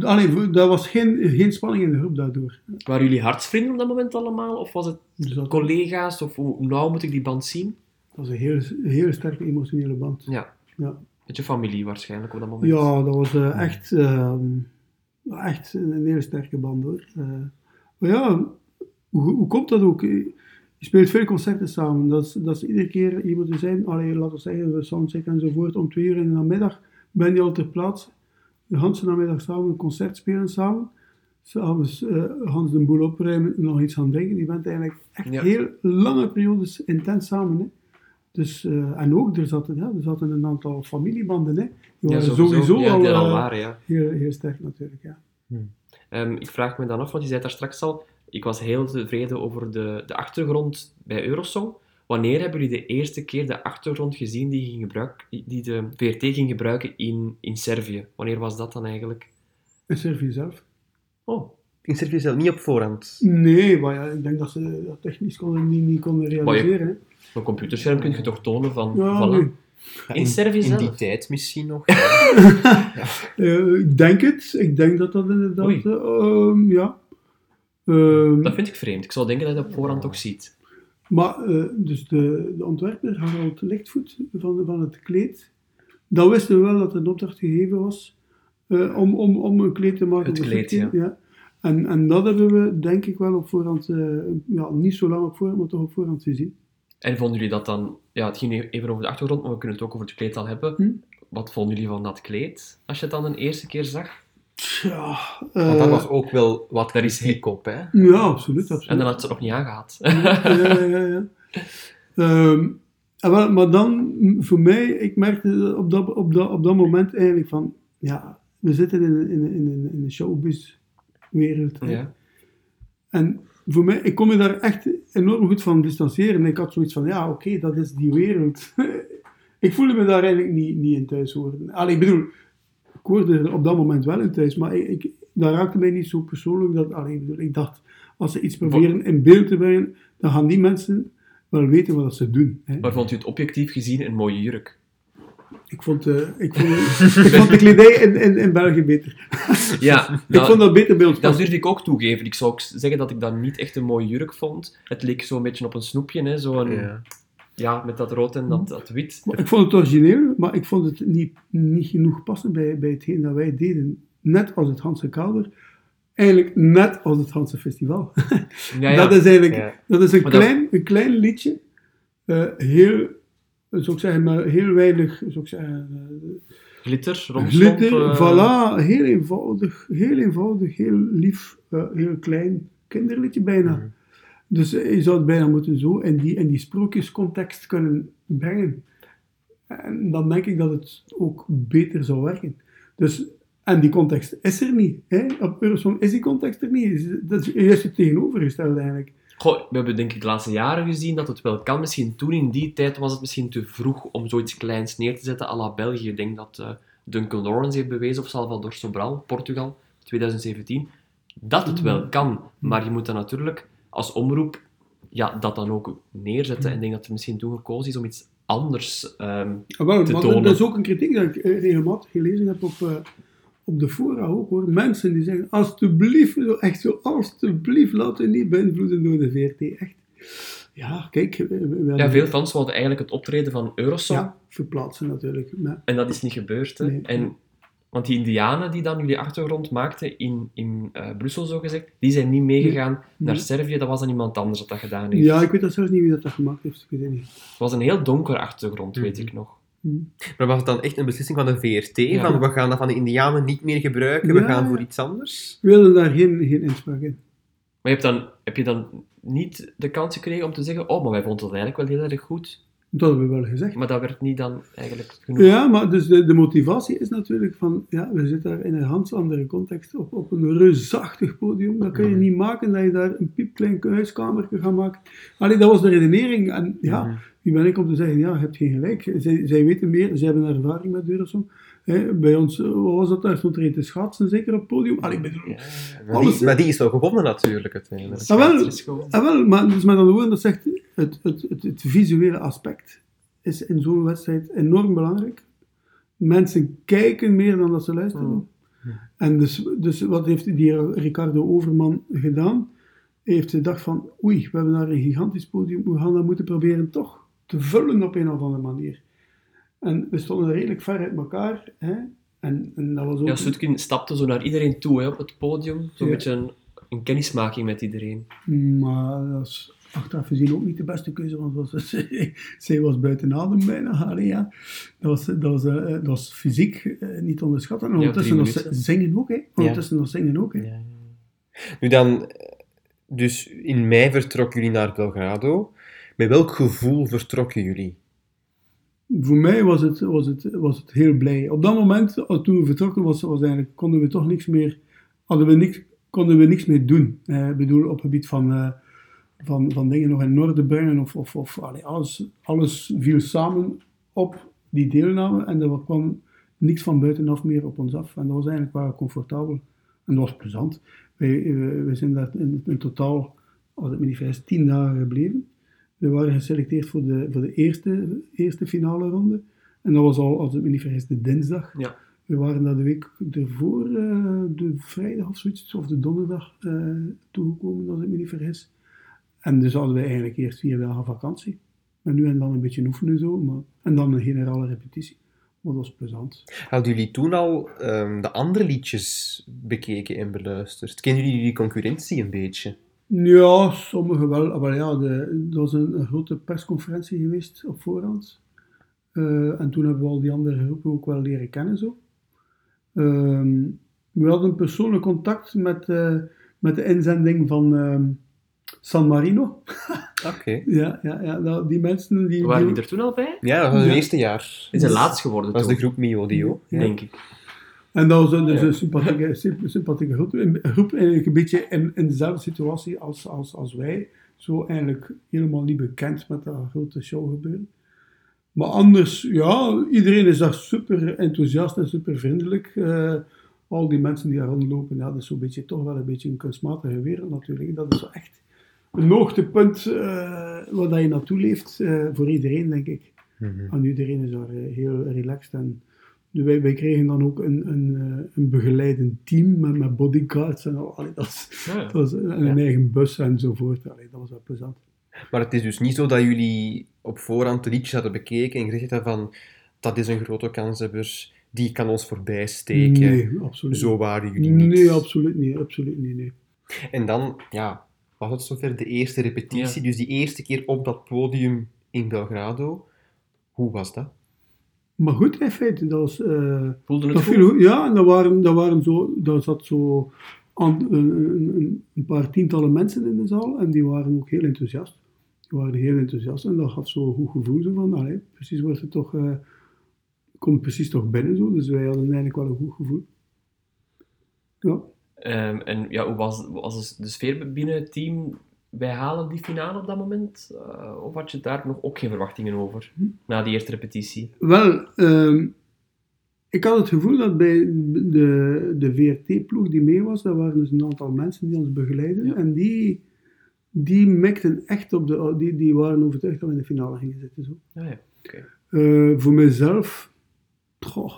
allee, er was geen, geen spanning in de groep daardoor. Waren jullie hartsvrienden op dat moment allemaal? Of was het Dus dat, collega's? Of hoe nauw moet ik die band zien? dat was een heel, heel sterke emotionele band. Ja, Ja, met je familie waarschijnlijk op dat moment. ja dat was eh, echt, ehm, echt een, hele sterke band hoor. Maar ja, hoe, hoe komt dat ook? Je speelt veel concerten samen. Dat is, dat is iedere keer iemand te zijn, allee, laten we zeggen, we soundcheck enzovoort, om twee uur in de namiddag ben je al ter plaatse. De hele namiddag samen een concert spelen samen. S'avonds eh Hans de boel opruimen en nog iets gaan drinken. Je bent eigenlijk echt Ja. heel lange periodes intens samen. Hè. Dus, eh, en ook, er zaten, ja, er zaten een aantal familiebanden. Hè. Die Ja, waren sowieso, ja, al, al eh, waren, ja. heel, heel sterk natuurlijk. Ja. Ehm, ik vraag me dan af, want je zei daar straks al, ik was heel tevreden over de, de achtergrond bij Eurosong. Wanneer hebben jullie de eerste keer de achtergrond gezien die, ging gebruik, die de VRT ging gebruiken in, in Servië? Wanneer was dat dan eigenlijk? En Servië zelf? Oh, In Servië zelf niet op voorhand. Nee, maar ja, ik denk dat ze dat technisch konden, niet, niet konden realiseren. op een computerscherm kun je toch tonen van, Ja, voilà. nee. In Servië In zelf? die tijd misschien nog. Eh, ik denk het. Ik denk dat dat inderdaad... Ehm, ja. Ehm, Dat vind ik vreemd. Ik zou denken dat je dat op voorhand ook ziet. Maar eh, dus de, de ontwerper, Harald Lichtvoet, van, van het kleed, dan wisten we wel dat er een opdracht gegeven was eh, om, om, om een kleed te maken. Het kleed, ja. En, en dat hebben we, denk ik, wel op voorhand, eh, ja, niet zo lang op voorhand, maar toch op voorhand gezien. En vonden jullie dat dan... Ja, het ging even over de achtergrond, maar we kunnen het ook over het kleed al hebben. Hm? Wat vonden jullie van dat kleed, als je het dan een eerste keer zag? Ja, Want dat eh, was ook wel wat Daar is op, hè. ja absoluut. absoluut. En dan had ze het nog niet aangehad. ja, ja, ja. ja. Ehm, wel, maar dan, voor mij, ik merkte op dat, op dat, op dat moment eigenlijk van, ja, we zitten in een, in een, in een, in een showbiz-wereld. ja. En voor mij, ik kon me daar echt enorm goed van distancieren. Ik had zoiets van, ja, oké, dat is die wereld. ik voelde me daar eigenlijk niet, niet in thuis horen. Allee, ik bedoel, ik hoorde er op dat moment wel in thuis, maar ik, ik, dat raakte mij niet zo persoonlijk. Dat, allee, ik, dacht, als ze iets proberen in beeld te brengen, dan gaan die mensen wel weten wat ze doen. Hè. Maar vond u het objectief gezien een mooie jurk? Ik, vond, eh, ik, vond, ik vond de kledij in, in, in België beter. Ja, ik nou, vond dat beter ons dat passen. durf ik ook toegeven. Ik zou ook zeggen dat ik dat niet echt een mooie jurk vond. Het leek zo'n beetje op een snoepje, hè? Zo een, ja. Ja. met dat rood en dat, dat wit. Maar ik vond het origineel, maar ik vond het niet, niet genoeg passen bij, bij hetgeen dat wij deden. Net als het Hanse Kalver. Eigenlijk net als het Hanse Festival. Ja, ja. Dat is eigenlijk Ja. dat is een, Maar dat- klein, een klein liedje. eh, heel, zou ik zeggen, maar heel weinig zou ik zeggen, eh, Glitter, eh, Voilà, heel eenvoudig, heel eenvoudig, heel lief, eh, heel klein kinderliedje bijna. Mhm. Dus eh, je zou het bijna moeten zo in die, in die sprookjescontext kunnen brengen. En dan denk ik dat het ook beter zou werken. Dus, en die context is er niet. Hè? Op Eurosong is die context er niet. Dat is juist het tegenovergestelde eigenlijk. Goh, we hebben denk ik de laatste jaren gezien dat het wel kan. Misschien toen in die tijd was het misschien te vroeg om zoiets kleins neer te zetten à la België. Ik denk dat eh, Duncan Lawrence heeft bewezen, of Salvador Sobral, Portugal, 2017, dat het wel kan. Maar je moet dan natuurlijk als omroep ja, dat dan ook neerzetten. En ik denk dat er misschien toen gekozen is om iets anders ehm, Ah, wel, te tonen. dat is ook een kritiek dat ik eh, regelmatig gelezen heb op, eh, op de fora ook hoor. Mensen die zeggen, alsjeblieft, zo, echt zo, alsjeblieft, laten we niet beïnvloeden door de VRT. Echt. Ja, kijk, Ja, veel fans wilden eigenlijk het optreden van Eurosong. ja, verplaatsen natuurlijk. Maar, En dat is niet gebeurd. Hè? Nee. En, want die indianen die dan jullie achtergrond maakten in, in eh, Brussel, zo gezegd, die zijn niet meegegaan naar Nee. Servië. Dat was dan iemand anders dat dat gedaan heeft. ja, ik weet dat zelfs niet wie dat, dat gemaakt heeft. Ik weet het niet. Het was een heel donkere achtergrond, weet Mhm. ik nog. Hm. Maar was het dan echt een beslissing van de VRT? Ja. Van we gaan dat van de Indianen niet meer gebruiken, we gaan voor iets anders? We willen daar geen, geen inspraak in. Maar je hebt dan, heb je dan niet de kans gekregen om te zeggen, oh, maar wij vonden het eigenlijk wel heel erg goed. Dat hebben we wel gezegd. Maar dat werd niet dan eigenlijk genoeg. Ja, maar dus de, de motivatie is natuurlijk van, ja, we zitten daar in een ganz andere context op, op een reusachtig podium. Dat kun je Mhm. niet maken dat je daar een piepklein huiskamer gaat maken. Allee, dat was de redenering. En ja, Mhm. wie ben ik om te zeggen, ja, je hebt geen gelijk. Zij, zij weten meer, zij hebben ervaring met Eurosong. Hè, bij ons, eh, wat was dat daar, stond er een te schaatsen, zeker op het podium. Allee, bedoel, Ja, Maar Alles- die, maar die is wel gewonnen natuurlijk uiteindelijk. Ah, wel. het Ah, wel, maar dus met andere woorden, dat zegt het, het, het, het visuele aspect is in zo'n wedstrijd enorm belangrijk. Mensen kijken meer dan dat ze luisteren. Mm. En dus, dus wat heeft die Ricardo Overman gedaan? Hij heeft gedacht van, oei, we hebben daar een gigantisch podium, we gaan dat moeten proberen toch te vullen op een of andere manier. En we stonden redelijk ver uit elkaar. Hè? En, en dat was ook... Ja, Sutkin stapte zo naar iedereen toe hè, op het podium. Zo'n Ja. beetje een, een kennismaking met iedereen. Maar dat is achteraf gezien ook niet de beste keuze, want was, zij, zij was buiten adem bijna. Allee, ja. dat, was, dat, was, eh, dat was fysiek eh, niet te onderschatten. En Ja, ondertussen drie nog zingen ook. Hè. Ondertussen nog zingen ook. Hè. Nu dan, eh, dus in mei vertrokken jullie naar Belgrado. Met welk gevoel vertrokken jullie? Voor mij was het, was, het, was het heel blij. Op dat moment, eh, toen we vertrokken, was, eigenlijk, konden we toch niks meer, hadden we niks, konden we niks meer doen. Eh, ik bedoel, op het gebied van, eh, van, van dingen nog in orde brengen. Of, of, of allee, alles, alles viel samen op die deelname. En er kwam niks van buitenaf meer op ons af. En dat was eigenlijk wel comfortabel. En dat was plezant. Eh, wij zijn daar in, totaal, als vergis, tien dagen gebleven. We waren geselecteerd voor de, voor de eerste, eerste finale ronde. En dat was al, als ik me niet vergis, de dinsdag. Ja. We waren daar de week ervoor, eh, de vrijdag of zoiets, of de donderdag, eh, toegekomen, als ik me niet vergis. En dus hadden we eigenlijk eerst vier dagen vakantie. En nu en dan een beetje oefenen zo, maar, en dan een generale repetitie. Maar dat was plezant. Hadden jullie toen al ehm, de andere liedjes bekeken en beluisterd? Kennen jullie die concurrentie een beetje? Ja, sommigen wel. Maar ja, de, er was een, een grote persconferentie geweest op voorhand. Eh, en toen hebben we al die andere groepen ook wel leren kennen. Zo. Ehm, we hadden persoonlijk contact met, eh, met de inzending van ehm, San Marino. Oké. Ja, ja, ja nou, die mensen die... Waren die- die er toen al bij? Ja, dat was het Ja. eerste jaar. Die zijn laatst geworden Dat was de groep Mio Dio. Ja. denk ik. En dat was een, dus Ja. een sympathieke, symp- sympathieke groep. Een groep eigenlijk een beetje in, in dezelfde situatie als, als, als wij. Zo eigenlijk helemaal niet bekend met dat grote show gebeuren. Maar anders, ja, iedereen is daar super enthousiast en super vriendelijk. Eh, al die mensen die daar rondlopen, ja, dat is zo'n beetje, toch wel een beetje een kunstmatige wereld natuurlijk. Dat is zo echt een hoogtepunt eh waar dat je naartoe leeft eh, voor iedereen, denk ik. Mhm. En iedereen is daar heel relaxed. En wij, wij kregen dan ook een, een, eh, een begeleidend team met, met bodyguards en al. Allee, dat Ja, ja. dat was en een eigen bus enzovoort. Allee, dat was wel plezant. Maar het is dus niet zo dat jullie op voorhand de liedjes hadden bekeken en gezegd hadden van dat is een grote kanshebber, die kan ons voorbij steken. Nee, absoluut Zo niet. waren jullie niet. Nee, absoluut niet. Absoluut niet, nee. En dan, ja, was het zover de eerste repetitie, dus die eerste keer op dat podium in Belgrado. Hoe was dat? Maar goed, in feite, dat was... eh, Voelde het dat goed? viel goed. Ja, en dat waren, dat waren zo... Dat zat zo aan, een, een, paar tientallen mensen in de zaal en die waren ook heel enthousiast. Die waren heel enthousiast en dat gaf zo een goed gevoel zo van, allee, precies wordt het toch... eh, komt precies toch binnen zo, dus wij hadden eigenlijk wel een goed gevoel. Ja. Ehm, en ja, hoe was, was de sfeer binnen het team? Wij halen die finale op dat moment? Eh, of had je daar nog ook geen verwachtingen over? Na die eerste repetitie? Wel, ehm, ik had het gevoel dat bij de, de VRT-ploeg die mee was, dat waren dus een aantal mensen die ons begeleiden. Ja. En die, die mikten echt op de... Die, die waren overtuigd dat we in de finale gingen zitten. Zo. Ja, ja. Eh, voor mezelf, goh,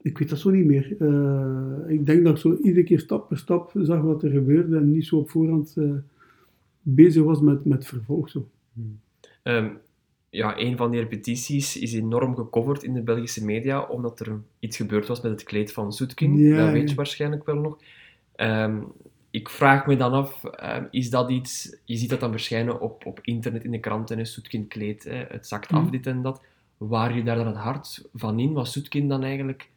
ik weet dat zo niet meer. Eh, ik denk dat ik zo iedere keer stap per stap zag wat er gebeurde en niet zo op voorhand bezig was met, met vervolg. Zo. Ehm, ja, een van die repetities is enorm gecoverd in de Belgische media, omdat er iets gebeurd was met het kleed van Soetkin. Ja, dat weet je waarschijnlijk wel nog. Ehm, ik vraag me dan af, ehm, is dat iets... Je ziet dat dan verschijnen op, op internet, in de kranten, hè, Soetkin kleed, hè, het zakt af, Mhm. dit en dat. Waar je daar dan het hart van in? Was Soetkin dan eigenlijk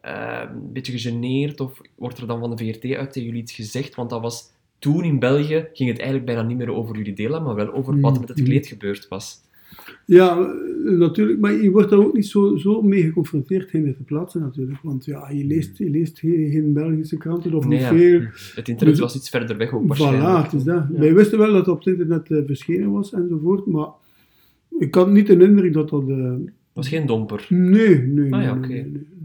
een beetje gegeneerd? Of wordt er dan van de VRT uit tegen jullie iets gezegd? Want dat was... Toen in België ging het eigenlijk bijna niet meer over jullie delen, maar wel over wat er met het kleed gebeurd was. Ja, eh, natuurlijk, maar je wordt daar ook niet zo, zo mee geconfronteerd in te plaatsen natuurlijk. Want ja, je leest, je leest geen, geen Belgische kranten of Nee, niet ja. veel. Het internet Dus- was iets verder weg ook Voilà, waarschijnlijk. het is dat. Ja. Wij wisten wel dat het op het internet eh, verschenen was enzovoort, maar ik had niet de indruk dat dat... Het was geen domper. nee, nee, Ah ja, nee, oké. nee, nee.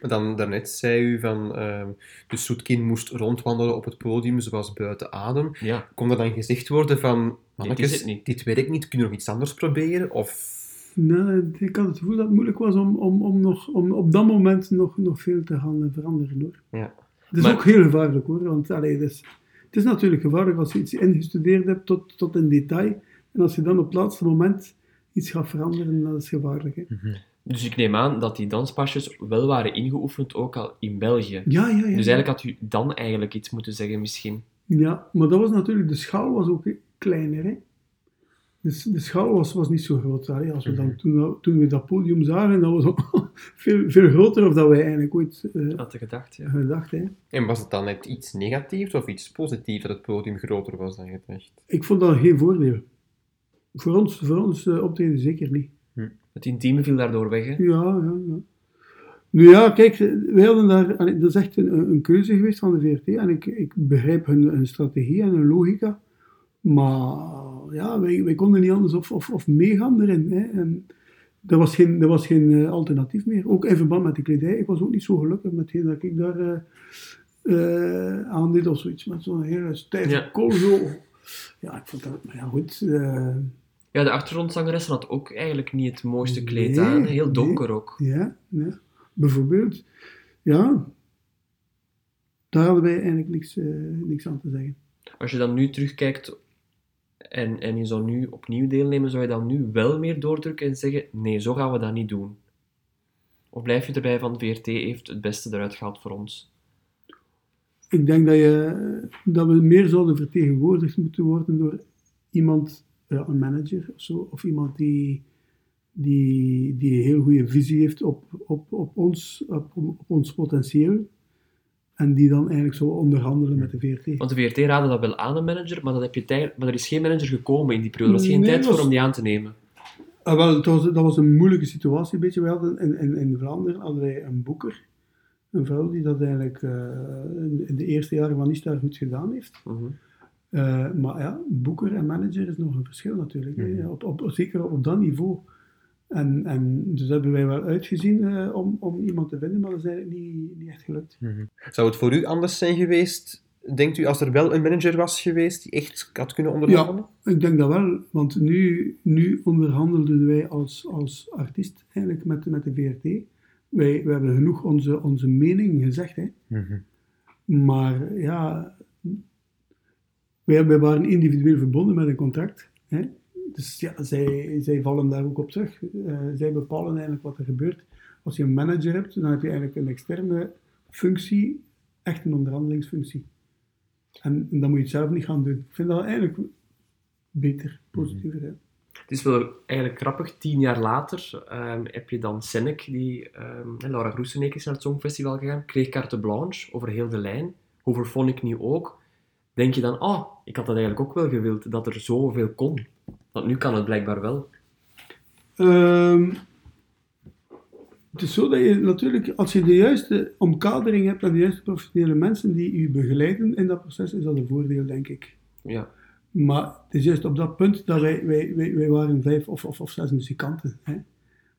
Maar dan, daarnet zei u van, ehm dus Soetkin moest rondwandelen op het podium, ze was buiten adem. Ja. Kon er dan gezegd worden van, mannetjes, niet. dit werkt niet, kunnen we nog iets anders proberen? Of... Nee, ik had het gevoel dat het moeilijk was om, om, om, nog, om op dat moment nog, nog veel te gaan eh, veranderen hoor. Ja. Het is Maar- ook heel gevaarlijk hoor, want allee, het, is, het is natuurlijk gevaarlijk als je iets ingestudeerd hebt tot, tot in detail. En als je dan op het laatste moment iets gaat veranderen, dat is gevaarlijk. Hè? Dus ik neem aan dat die danspasjes wel waren ingeoefend, ook al in België. Ja, ja, ja. Dus eigenlijk had u dan eigenlijk iets moeten zeggen misschien. Ja, maar dat was natuurlijk, de schaal was ook kleiner. Hè? Dus de schaal was, was niet zo groot. Allee, als we dan, toen, toen we dat podium zagen, dat was ook veel, veel groter dan dat wij eigenlijk ooit eh, Had je gedacht, ja. gedacht. Hè? En was het dan net iets negatiefs of iets positiefs dat het podium groter was dan gedacht? Ik vond dat geen voordeel. Voor ons, voor ons eh, optreden zeker niet. Het intieme viel daardoor weg, hè. Ja, ja, ja. Nu ja, kijk, wij hadden daar, dat is echt een, een keuze geweest van de VRT en ik, ik begrijp hun, hun strategie en hun logica, maar ja, wij, wij konden niet anders of, of, of meegaan erin. Hè. En er was geen, er was geen eh, alternatief meer, ook in verband met de kledij. Ik was ook niet zo gelukkig met hetgeen dat ik daar eh eh, aan deed of zoiets, met zo'n hele stijve Ja. kool zo. Ja, ik vond dat, maar ja goed, Ja, de achtergrondzangeres had ook eigenlijk niet het mooiste kleed Nee, aan. Heel nee. donker ook. Ja, ja. bijvoorbeeld. Ja, daar hadden wij eigenlijk niks, eh, niks aan te zeggen. Als je dan nu terugkijkt en, en je zou nu opnieuw deelnemen, zou je dan nu wel meer doordrukken en zeggen, nee, zo gaan we dat niet doen? Of blijf je erbij van, VRT heeft het beste eruit gehaald voor ons? Ik denk dat, je, dat we meer zouden vertegenwoordigd moeten worden door iemand, een manager of zo, of iemand die, die, die een heel goede visie heeft op, op, op, ons, op, op ons potentieel. En die dan eigenlijk zou onderhandelen met de VRT. Want de VRT raadde dat wel aan, een manager, maar, dat heb je maar er is geen manager gekomen in die periode. Er was geen Nee, tijd voor om die aan te nemen. Ah, wel, was, dat was een moeilijke situatie. Een beetje. We hadden in, in, in Vlaanderen hadden wij een boeker. Een vrouw die dat eigenlijk eh, in, in de eerste jaren van Istar goed gedaan heeft. Mhm. Eh, maar ja, boeker en manager is nog een verschil natuurlijk. Mhm. Op, op, zeker op dat niveau. En, en dus hebben wij wel uitgezien eh, om, om iemand te vinden, maar dat is eigenlijk niet, niet echt gelukt. Zou het voor u anders zijn geweest, denkt u, als er wel een manager was geweest die echt had kunnen onderhandelen? Ik denk dat wel, want nu, nu onderhandelden wij als, als artiest eigenlijk met, met de VRT. Wij, we hebben genoeg onze, onze mening gezegd. Hè. Mhm. Maar ja, wij, wij waren individueel verbonden met een contract. Hè? Dus ja, zij, zij vallen daar ook op terug. Eh, zij bepalen eigenlijk wat er gebeurt. Als je een manager hebt, dan heb je eigenlijk een externe functie, echt een onderhandelingsfunctie. En, en dan moet je het zelf niet gaan doen. Ik vind dat eigenlijk beter, positiever. hè. Het is wel eigenlijk grappig, tien jaar later ehm, heb je dan Senek, die, ehm, Laura Groeseneke is naar het Songfestival gegaan, kreeg carte blanche over heel de lijn, over Phonic nu ook. Denk je dan, oh, ik had dat eigenlijk ook wel gewild, dat er zoveel kon. Want nu kan het blijkbaar wel. Ehm, het is zo dat je natuurlijk, als je de juiste omkadering hebt en de juiste professionele mensen die je begeleiden in dat proces, is dat een voordeel, denk ik. Ja. Maar het is juist op dat punt dat wij, wij, wij, wij waren vijf of, of, of zes muzikanten. Hè.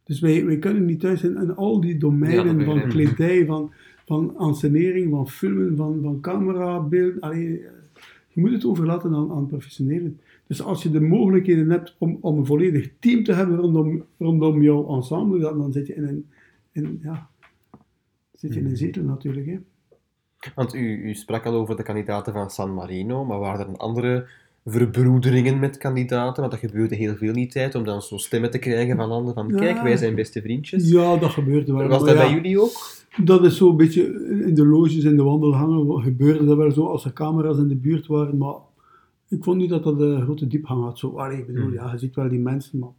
Dus wij, wij kunnen niet thuis zijn in al die domeinen van kledij, van, van ansenering, van filmen, van, van camera, beeld. Allee, eh, je moet het overlaten aan, aan professionelen. Dus als je de mogelijkheden hebt om, om een volledig team te hebben rondom, rondom jouw ensemble, dan, dan zit je in een, in, ja, zit je in een zetel natuurlijk. Hè. Want u, u sprak al over de kandidaten van San Marino, maar waren er andere verbroederingen met kandidaten? Want dat gebeurde heel veel in die tijd, om dan zo stemmen te krijgen van anderen van kijk, wij zijn beste vriendjes. Ja, dat gebeurde wel. Was dat ja, bij jullie ook? Dat is zo'n beetje in de loges, in de wandelgangen gebeurde dat wel zo als er camera's in de buurt waren, maar ik vond niet dat dat een grote diepgang had. Zo, allee, ik bedoel, Hmm. ja, je ziet wel die mensen, maar...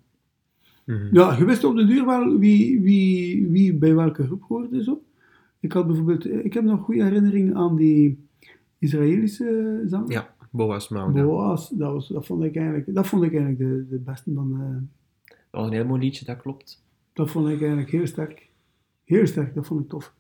Mhm. Ja, je wist op de duur wel wie, wie, wie bij welke groep hoorde, zo. Ik had bijvoorbeeld, ik heb nog goede herinneringen aan die Israëlische zanger. Ja, Boas Mauda. Boas, dat, was, dat vond ik eigenlijk, dat vond ik eigenlijk de, de beste van... eh, Dat was een heel mooi liedje, dat klopt. Dat vond ik eigenlijk heel sterk. Heel sterk, dat vond ik tof.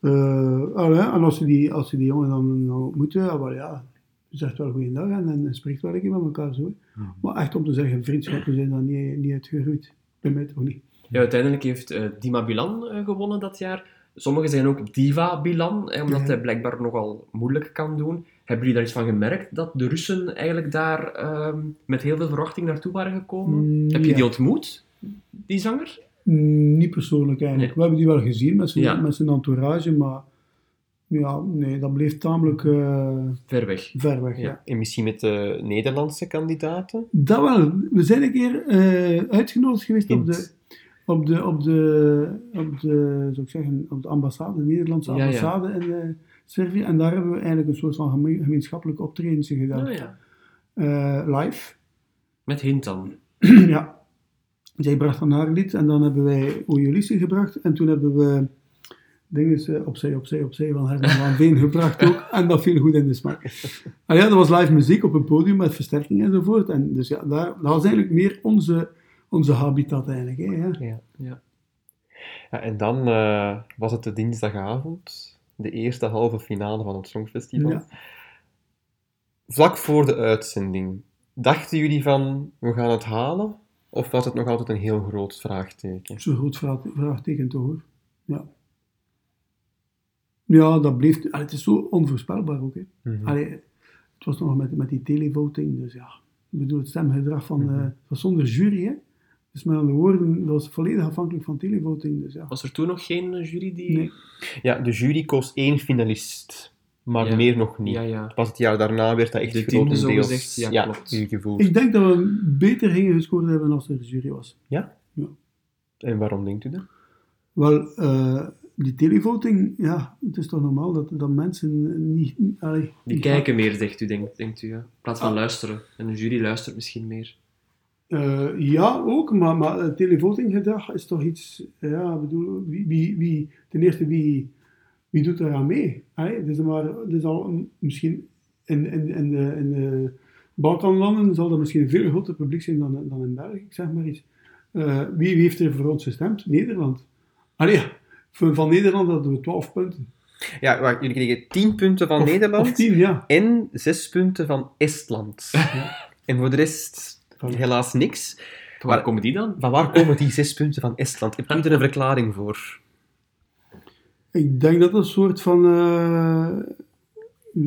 Eh, allee, en als je die, als die jongen dan, dan ontmoet, ja, wel ja, zegt wel goeiedag en, en spreekt wel een keer met elkaar zo. Maar echt om te zeggen, vriendschappen zijn daar niet, niet uitgegroeid. Bij mij toch niet. Ja, uiteindelijk heeft eh, Dima Bilan eh, gewonnen dat jaar. Sommigen zijn ook Diva Bilan, eh, omdat Ja. hij blijkbaar nogal moeilijk kan doen. Hebben jullie daar iets van gemerkt, dat de Russen eigenlijk daar ehm, met heel veel verwachting naartoe waren gekomen? Mm, Heb je ja. die ontmoet, die zanger? Niet persoonlijk eigenlijk. Nee. We hebben die wel gezien met zijn, Ja. met zijn entourage, maar ja, nee, dat bleef tamelijk eh, Ver weg. ver weg. Ja. Ja. En misschien met de Nederlandse kandidaten? Dat wel. We zijn een keer eh, uitgenodigd geweest op de, op de, op de, op de, zou ik zeggen, op de ambassade, de Nederlandse Ja, ja. ambassade in eh, Servië. En daar hebben we eigenlijk een soort van geme- gemeenschappelijk optredentje gedaan. Oh, ja. Eh, live. Met Hint dan. ja. Zij bracht dan haar lied en dan hebben wij Ulysses gebracht. En toen hebben we dingen eh, opzij, opzij, opzij van Herman van Veen gebracht ook. En dat viel goed in de smaak. En ja, dat was live muziek op een podium met versterking enzovoort. En dus ja, daar, dat was eigenlijk meer onze, onze habitat eigenlijk. Hè, ja. Ja. Ja. Ja, en dan eh, was het de dinsdagavond, de eerste halve finale van het Songfestival. Ja. Vlak voor de uitzending, dachten jullie van, we gaan het halen? Of was het nog altijd een heel groot vraagteken? Zo'n groot vraag, vraagteken toch hoor. Ja. Ja, dat bleef... allee, het is zo onvoorspelbaar ook. Hè. Mhm. Allee, het was nog met, met die televoting, dus ja. Ik bedoel, het stemgedrag van... eh, het was zonder jury, hè. Dus met andere woorden, dat was volledig afhankelijk van televoting, dus ja. Was er toen nog geen eh, jury die... Nee. Ja, de jury koos één finalist, maar Ja. meer nog niet. Ja, ja. Pas het jaar daarna werd dat echt De grotendeels zogezegd, ja, klopt. uw gevoel. Ik denk dat we beter gingen gescoord hebben als er een jury was. En waarom denkt u dat? Wel, eh, die televoting, ja, het is toch normaal dat, dat mensen niet... allee, Die kijken meer, zegt u, denkt, denkt u. Ja. In plaats van Ah. luisteren. En een jury luistert misschien meer. Eh, ja, ook, maar, maar televotinggedrag is toch iets, ja, ik bedoel, wie, wie, wie, ten eerste, wie, wie doet eraan mee? Allee, het is maar, het is al een- misschien in, in, in, de, in de Balkanlanden zal dat misschien een veel groter publiek zijn dan, dan in België, ik zeg maar iets. Eh, wie, wie heeft er voor ons gestemd? Nederland. Allee, ja, van, van Nederland hadden we 12 punten. Ja, wacht, jullie kregen 10 punten van Of- Nederland Of 10, ja. en 6 punten van Estland. En voor de rest Van- helaas niks. Van waar Maar- komen die dan? Van waar komen die 6 punten van Estland? Heb je er een verklaring voor? Ik denk dat dat een soort van. eh,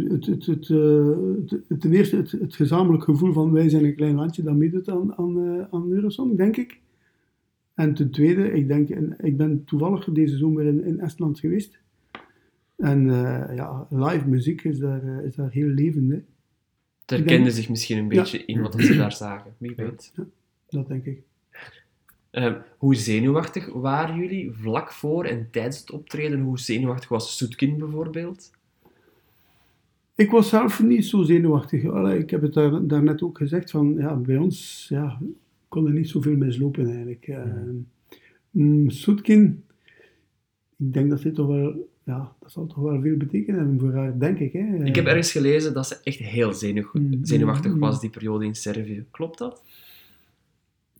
het, het, het, eh, het- het- ten eerste het, gezamenlijk gevoel van wij zijn een klein landje dat meedoet aan, aan, eh, aan Eurosong, denk ik. En ten tweede, ik, denk, en ik ben toevallig deze zomer in, in Estland geweest. En ja, live muziek is daar, is daar heel levend, hè. Het herkende zich misschien een Ja. beetje in wat ze daar zagen. Wie weet. dat denk ik. Ehm, hoe zenuwachtig waren jullie vlak voor en tijdens het optreden? Hoe zenuwachtig was Soetkin bijvoorbeeld? Ik was zelf niet zo zenuwachtig. Allee, ik heb het daar, daarnet ook gezegd, van, ja, bij ons ja, kon er niet zoveel mislopen eigenlijk. Eh, mm, Soetkin, ik denk dat dit toch wel, ja, dat zal toch wel veel betekenen hebben voor haar, denk ik. Hè. Ik heb ergens gelezen dat ze echt heel zenuw- Mm, zenuwachtig mm, was die periode in Servië. Klopt dat?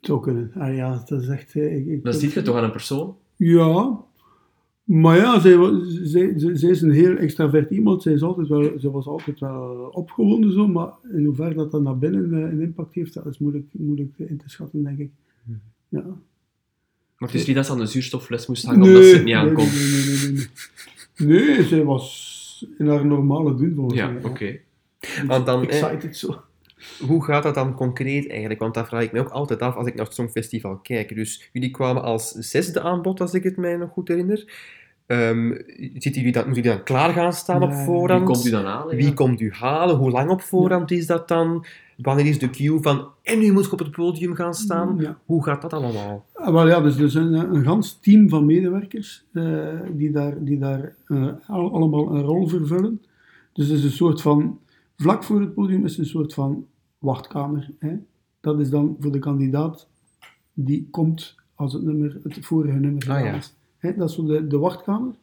Het zou kunnen. Ah, ja, dat is echt... eh, Ik, ik, Dat zie je toch aan een persoon? Ja, maar ja, zij, zij, is een heel extravert iemand. Zij, is altijd wel, zij was altijd wel opgewonden, zo, maar in hoeverre dat dat naar binnen eh, een impact heeft, dat is moeilijk, moeilijk in te schatten, denk ik. Ja. Maar het is niet dat ze aan de zuurstoffles moest hangen omdat ze het niet aankon. nee, nee, nee, nee, nee. Zij was in haar normale doen volgens Ja, mij. oké. Want dan, eh, Excited zo. Hoe gaat dat dan concreet eigenlijk? Want dat vraag ik me ook altijd af als ik naar het Songfestival kijk. Dus jullie kwamen als zesde aan bod, als ik het mij nog goed herinner. Ehm, zitten jullie dan, moeten jullie dan klaar gaan staan op voorhand? Wie komt u dan halen? Wie ja? komt u halen? Hoe lang op voorhand is dat dan? Wanneer is de cue van en nu moet ik op het podium gaan staan? Ja. Hoe gaat dat allemaal? Ah, wel ja, dus er is een, een gans team van medewerkers eh, die daar, die daar eh, al- allemaal een rol vervullen. Dus het is een soort van, vlak voor het podium is een soort van wachtkamer. Hè? Dat is dan voor de kandidaat die komt als het, nummer, het vorige nummer Ah, ja. is. Hè? Dat is de, de wachtkamer.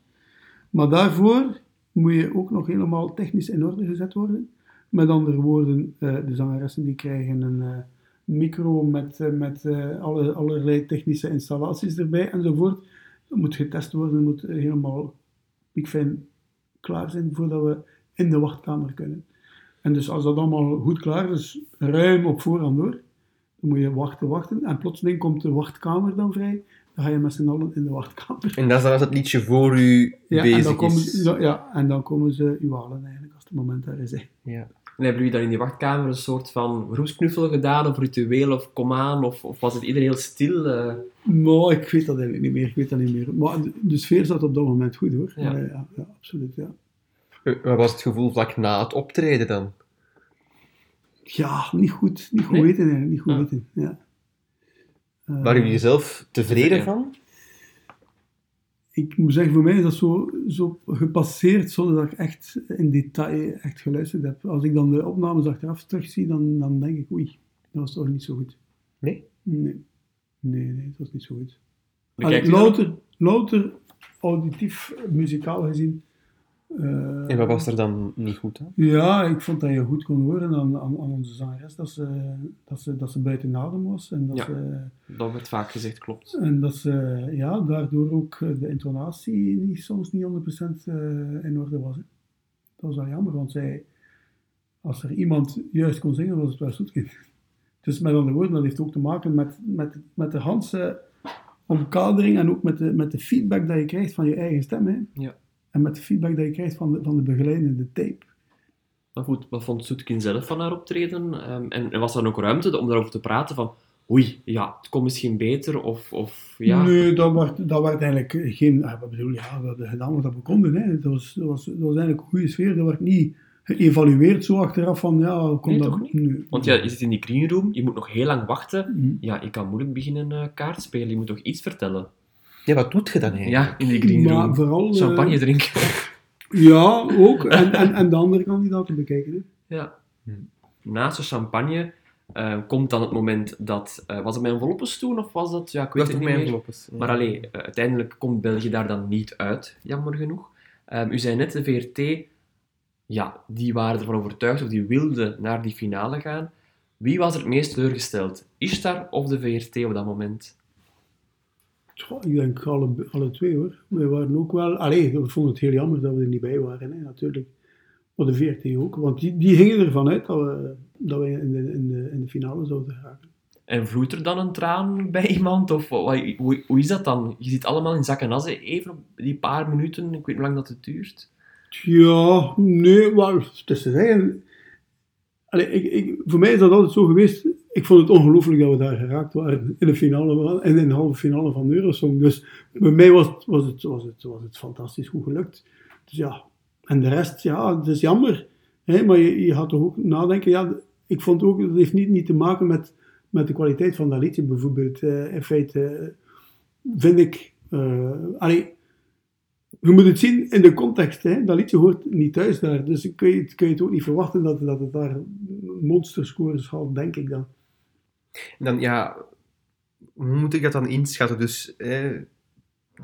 Maar daarvoor moet je ook nog helemaal technisch in orde gezet worden. Met andere woorden, eh, de zangeressen die krijgen een eh, micro met, eh, met alle, allerlei technische installaties erbij enzovoort. Dat moet getest worden, moet helemaal piekfijn klaar zijn voordat we in de wachtkamer kunnen. En dus als dat allemaal goed klaar is, ruim op voorhand door, dan moet je wachten, wachten. En plotseling komt de wachtkamer dan vrij. Dan ga je met z'n allen in de wachtkamer. En dat is dan als het liedje voor u Ja, bezig en dan komen, is. ja, en dan komen ze u halen eigenlijk, als het moment daar is. hè. Ja. En hebben jullie dan in die wachtkamer een soort van roesknuffel gedaan, of ritueel, of kom aan, of, of was het iedereen heel stil? eh? Maar ik weet dat eigenlijk niet meer. Ik weet dat niet meer. Maar de, de sfeer zat op dat moment goed hoor. Ja. Ja, ja, ja absoluut. Ja. Wat was het gevoel vlak na het optreden dan? Ja, niet goed. Niet goed Nee? weten eigenlijk. Niet goed Ah. weten. Ja. Eh, Waren jullie zelf tevreden Ja. van? ik moet zeggen, voor mij is dat zo, zo gepasseerd zonder dat ik echt in detail echt geluisterd heb. Als ik dan de opnames achteraf terugzie, dan, dan denk ik, oei, dat was toch niet zo goed. Nee? Nee, nee, nee dat was niet zo goed. Allee, louter auditief, muzikaal gezien. Eh, En wat was er dan niet goed aan? Ja, ik vond dat je goed kon horen aan, aan, aan onze zangeres dat ze, dat, ze, dat ze buiten adem was. En dat, Ja. ze, Dat werd vaak gezegd, klopt. en dat ze ja, daardoor ook eh, de intonatie niet, soms niet 100% eh, in orde was. Hè. Dat was wel jammer, want zij, als er iemand juist kon zingen, was het wel Soetkin. Dus met andere woorden, dat heeft ook te maken met, met, met de Hanse omkadering en ook met de, met de feedback dat je krijgt van je eigen stem. Hè. Ja. En met de feedback dat je krijgt van de, van de begeleidende tape. Maar goed, wat vond Soetkin zelf van haar optreden? Ehm, en, en was er dan ook ruimte om daarover te praten van oei, ja, het komt misschien beter, of, of ja... Nee, dat werd, dat werd eigenlijk geen... ah, Wat bedoel, ja, we hebben gedaan wat we konden. Hè. Dat, was, dat, was, dat was eigenlijk een goede sfeer. Dat werd niet geëvalueerd zo achteraf van, ja, komt Nee, dat... Nee. Want ja, je zit in die greenroom, je moet nog heel lang wachten. Mhm. Ja, je kan moeilijk beginnen eh, kaart spelen, je moet toch iets vertellen? Ja, wat doet je dan eigenlijk? Ja, in die. Maar vooral... eh, Champagne drinken. Ja, ook. En, en, en de andere kandidaten bekijken. Hè. ja. Hm. Naast de champagne eh, komt dan het moment dat... eh, was het mijn enveloppes toen, of was dat... Ja, ik weet Dat het niet mijn meer. enveloppes? Maar allee, eh, uiteindelijk komt België daar dan niet uit, jammer genoeg. Ehm, u zei net, de VRT, ja, die waren ervan overtuigd of die wilden naar die finale gaan. Wie was er het meest teleurgesteld? Ishtar of de VRT op dat moment? Goh, ik denk alle, alle twee hoor. Wij waren ook wel... Allee, we vonden het heel jammer dat we er niet bij waren, hè, natuurlijk. Maar de VRT ook. Want die, die gingen ervan uit dat we, dat we in, de, in, de, in de finale zouden geraken. En vloeit er dan een traan bij iemand? Of wat- hoe, hoe is dat dan? Je zit allemaal in zak en as, even op die paar minuten. Ik weet niet hoe lang dat het duurt. Ja, nee, maar het is te zeggen. Allee, ik, ik, voor mij is dat altijd zo geweest. Ik vond het ongelooflijk dat we daar geraakt waren in de finale en in de halve finale van Eurosong. Dus bij mij was, was, het, was, het, was het fantastisch goed gelukt. Dus ja, en de rest, ja, het is jammer. Hè, maar je, gaat toch ook nadenken. Ja, ik vond ook, het heeft niet, niet te maken met, met de kwaliteit van dat liedje bijvoorbeeld. In feite vind ik. eh allee, je moet het zien in de context. Hè? Dat liedje hoort niet thuis daar. Dus kun je, je het ook niet verwachten dat, dat het daar monsterscores haalt, denk ik dan. En dan, ja, hoe moet ik dat dan inschatten? Dus, eh,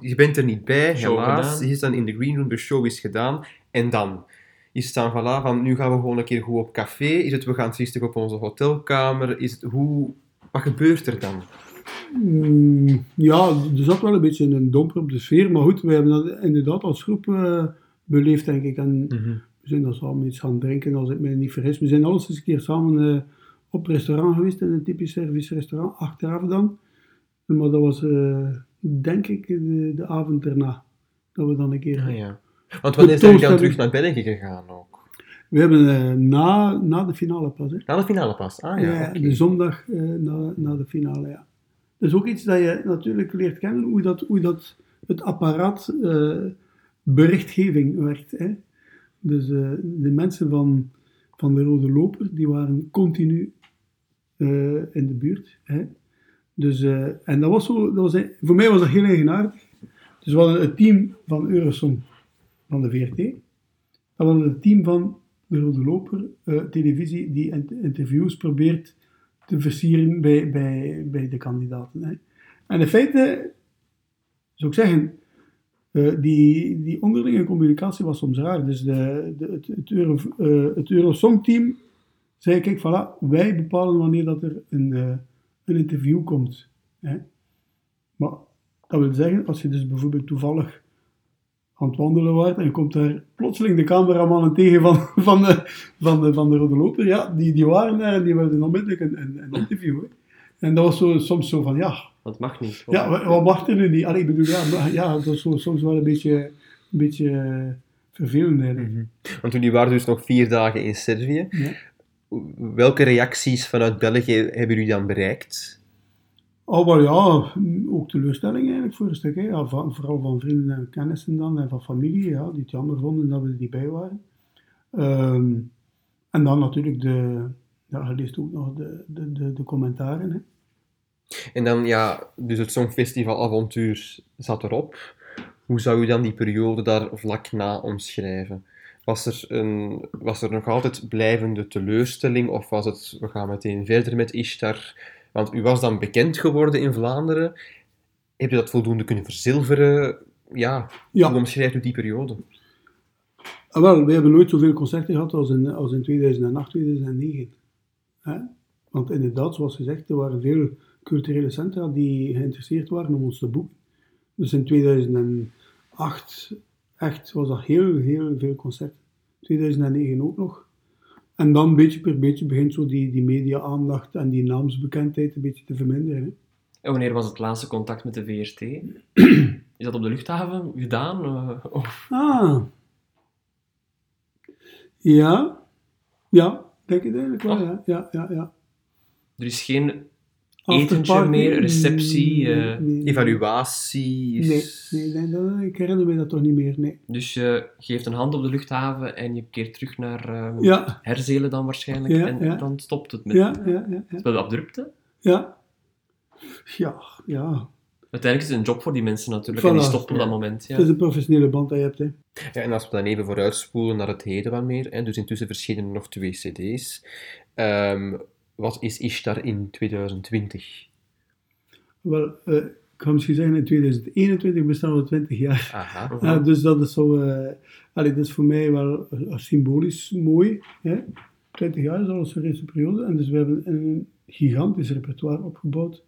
je bent er niet bij, Show helaas. gedaan. Je is dan in de green room, de show is gedaan. En dan is het dan, voilà, van nu gaan we gewoon een keer goed op café. Is het, we gaan triestig op onze hotelkamer. Is het, hoe, wat gebeurt er dan? Mm, ja, er zat wel een beetje een domper op de sfeer. Maar goed, we hebben dat inderdaad als groep eh, beleefd, denk ik. En we zijn dan samen iets gaan drinken, als ik me niet vergis. We zijn alles eens een keer samen eh, op restaurant geweest, in een typisch Servisch restaurant, achteraf dan. Maar dat was, eh, denk ik de, de avond erna. Dat we dan een keer... Ah, ja. Want wanneer zijn jullie dan terug naar België gegaan ook? We hebben eh, na, na de finale pas, hè. Na de finale pas? Ah ja, Ja, de zondag eh, na, na de finale, ja. Dat is ook iets dat je natuurlijk leert kennen, hoe dat, hoe dat het apparaat berichtgeving werkt. Hè. Dus de mensen van, van de Rode Loper, die waren continu eh, in de buurt. Hè. Dus, eh, en dat was zo, dat was, voor mij was dat heel eigenaardig. Dus we hadden het team van Eurosong van de VRT. Hadden we het team van de Rode Loper, eh, televisie, die in- interviews probeert te versieren bij, bij, bij de kandidaten. Hè. En in feite, zou ik zeggen, eh, die, die onderlinge communicatie was soms raar. Dus de, de, het, Euro, eh, het Eurosong-team zei, kijk, voilà, wij bepalen wanneer dat er een, eh, een interview komt. Hè. Maar dat wil zeggen, als je dus bijvoorbeeld toevallig aan het wandelen waart en je komt daar plotseling de cameramannen tegen van, van, de, van, de, van de Rode Loper, ja, die, die waren daar en die wilden onmiddellijk een, een, een interview. Hè. En dat was zo, soms zo van, ja, Dat mag niet. ja, wa- wat mag er nu niet? Allee, ik bedoel, ja, ja dat is zo, soms wel een beetje, een beetje eh, vervelend eigenlijk. Mhm. Want jullie waren dus nog vier dagen in Servië. Ja. Welke reacties vanuit België hebben jullie dan bereikt? Oh, maar ja, ook teleurstelling eigenlijk voor een stuk. Hè. Ja, van, vooral van vrienden en kennissen dan, en van familie, ja, die het jammer vonden dat we er niet bij waren. Ehm, en dan natuurlijk de, ja, je leest ook nog de, de, de, de commentaren. Hè. En dan, ja, dus het Songfestival-avontuur zat erop. Hoe zou u dan die periode daar vlak na omschrijven? Was er, een, was er nog altijd blijvende teleurstelling of was het, we gaan meteen verder met Ishtar? Want u was dan bekend geworden in Vlaanderen. Heb je dat voldoende kunnen verzilveren? Ja, Ja. hoe omschrijft u die periode? Ah, wel, we hebben nooit zoveel concerten gehad als in, als in 2008, 2009. Hè? Want inderdaad, zoals gezegd, er waren veel culturele centra die geïnteresseerd waren om ons te boeken. Dus in 2008 echt was dat heel, heel veel concerten. 2009 ook nog. En dan beetje per beetje begint zo die, die media-aandacht en die naamsbekendheid een beetje te verminderen. Hè? En wanneer was het laatste contact met de VRT? Is dat op de luchthaven gedaan? eh, of- Ah. Ja. Ja, denk ik eigenlijk wel, Oh. ja. Ja, ja, ja. Er is geen etentje meer, receptie. Nee, eh, nee, nee. Evaluatie? Nee, nee, nee, dat- ik herinner me dat toch niet meer, nee. Dus je geeft een hand op de luchthaven en je keert terug naar eh, Ja, Herzelen dan waarschijnlijk. Ja, en ja. dan stopt het met ja, ja, ja. Ja, Het is wel abrupte. ja. Ja, ja. Uiteindelijk is het een job voor die mensen natuurlijk. Voilà. En die stoppen op dat Ja. moment. Ja. Het is een professionele band dat je hebt, hè. Ja, en als we dan even vooruitspoelen naar het heden wat meer, hè, dus intussen verschenen er nog twee cd's. Ehm, wat is Ishtar in 2020? Wel, eh, ik ga misschien zeggen, in 2021 bestaan we 20 jaar. Aha. Dus dat is zo... allee, dat is voor mij wel eh, symbolisch mooi, hè. 20 jaar is al een serieuze periode. En dus we hebben een gigantisch repertoire opgebouwd.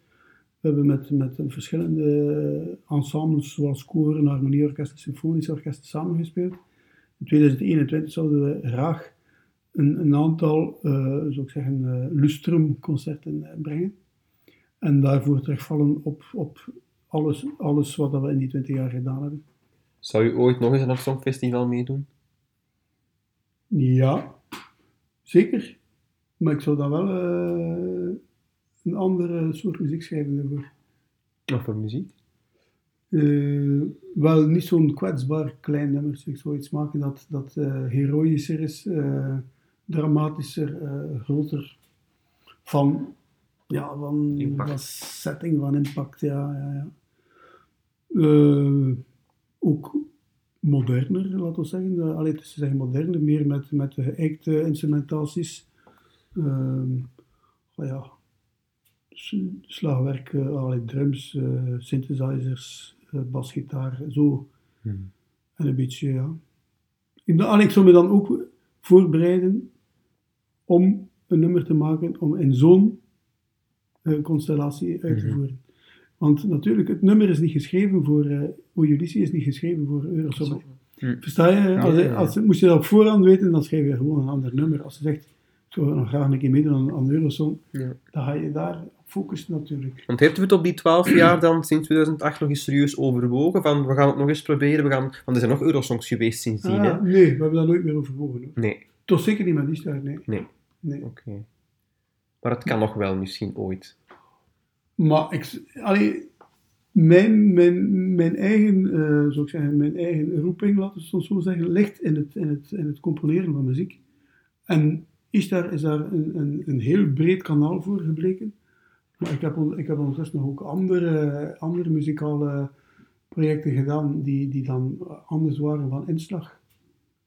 We hebben met, met verschillende ensembles, zoals koren, harmonieorkesten, symfonische orkesten samengespeeld. In 2021 zouden we graag een, een aantal, eh zou ik zeggen, eh, lustrum-concerten eh, brengen. En daarvoor terugvallen op, op alles, alles wat we in die 20 jaar gedaan hebben. Zou u ooit nog eens aan het Songfestival meedoen? Ja, zeker. Maar ik zou dan wel een andere soort muziek schrijven daarvoor. Wat voor muziek? Wel niet zo'n kwetsbaar klein nummer. Ik zou iets maken dat, dat heroïscher is, dramatischer, eh, groter. Van, ja, van, Impact. setting, van impact. Ja, ja, ja. Eh, ook moderner, laten we zeggen. Uh, allee, het is te zeggen moderner, meer met, met de geëikte instrumentaties. Oh ja, slagwerk, eh, allerlei drums, eh, synthesizers, eh, basgitaar, zo. Hmm. En een beetje, ja. Ben- allee, ik zou me dan ook voorbereiden om een nummer te maken om in zo'n eh, constellatie uit te Mhm. voeren. Want natuurlijk, het nummer is niet geschreven voor, eh Ulysses is niet geschreven voor Eurosong. Hm. Versta je? Als, Ja, ja, ja. als, moest je dat op voorhand weten, dan schrijf je gewoon een ander nummer. Als je zegt, ik zou nog graag een keer meedoen aan, aan Eurosong, Ja. dan ga je daar op focust natuurlijk. Want heeft u het op die 12 jaar dan sinds 2008 nog eens serieus overwogen? Van we gaan het nog eens proberen, we gaan... want er zijn nog Eurosongs geweest sindsdien, hè? Ah, nee, we hebben daar nooit meer overwogen. hoor. Nee, Toch zeker niet met die ster, nee. nee, nee. oké. Maar het kan nog wel misschien ooit. Maar ik, allee, mijn, mijn, mijn eigen, eh, zou ik zeggen, mijn eigen roeping, laten we het zo zeggen, ligt in het, in het, in het componeren van muziek. En Ishtar is daar een, een, een heel breed kanaal voor gebleken. Maar ik heb, ik heb ondertussen nog ook andere, andere muzikale projecten gedaan die, die dan anders waren van inslag.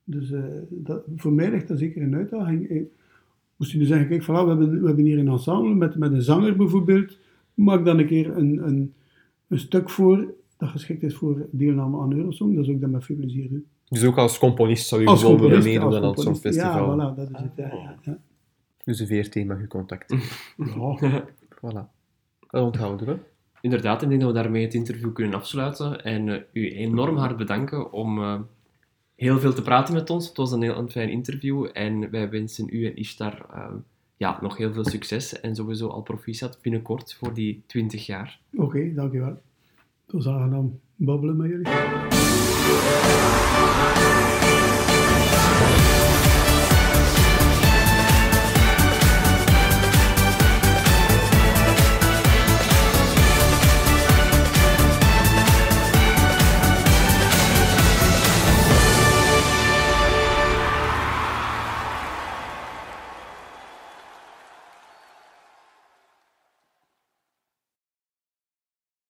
Dus eh, dat, voor mij ligt dat zeker een uitdaging. Moest je nu zeggen, kijk, voilà, we, hebben, we hebben hier een ensemble met, met een zanger bijvoorbeeld. Maak dan een keer een, een, een stuk voor dat geschikt is voor deelname aan Eurosong. Dat zou ik dan met veel plezier doen. Dus ook als componist zou u Als gewoon willen meedoen aan het. Songfestival. Ja, voilà, dat is het. Ja, ja, ja. Dus de VRT mag u contacteren. Ja. voilà. Dat onthouden we. Inderdaad, ik denk dat we daarmee het interview kunnen afsluiten. En eh, u enorm hard bedanken om eh, heel veel te praten met ons. Het was een heel fijn interview. En wij wensen u en Ishtar eh, ja, nog heel veel succes. En sowieso al proficiat binnenkort voor die 20 jaar. Oké, dankjewel. Het was aangenaam babbelen met jullie.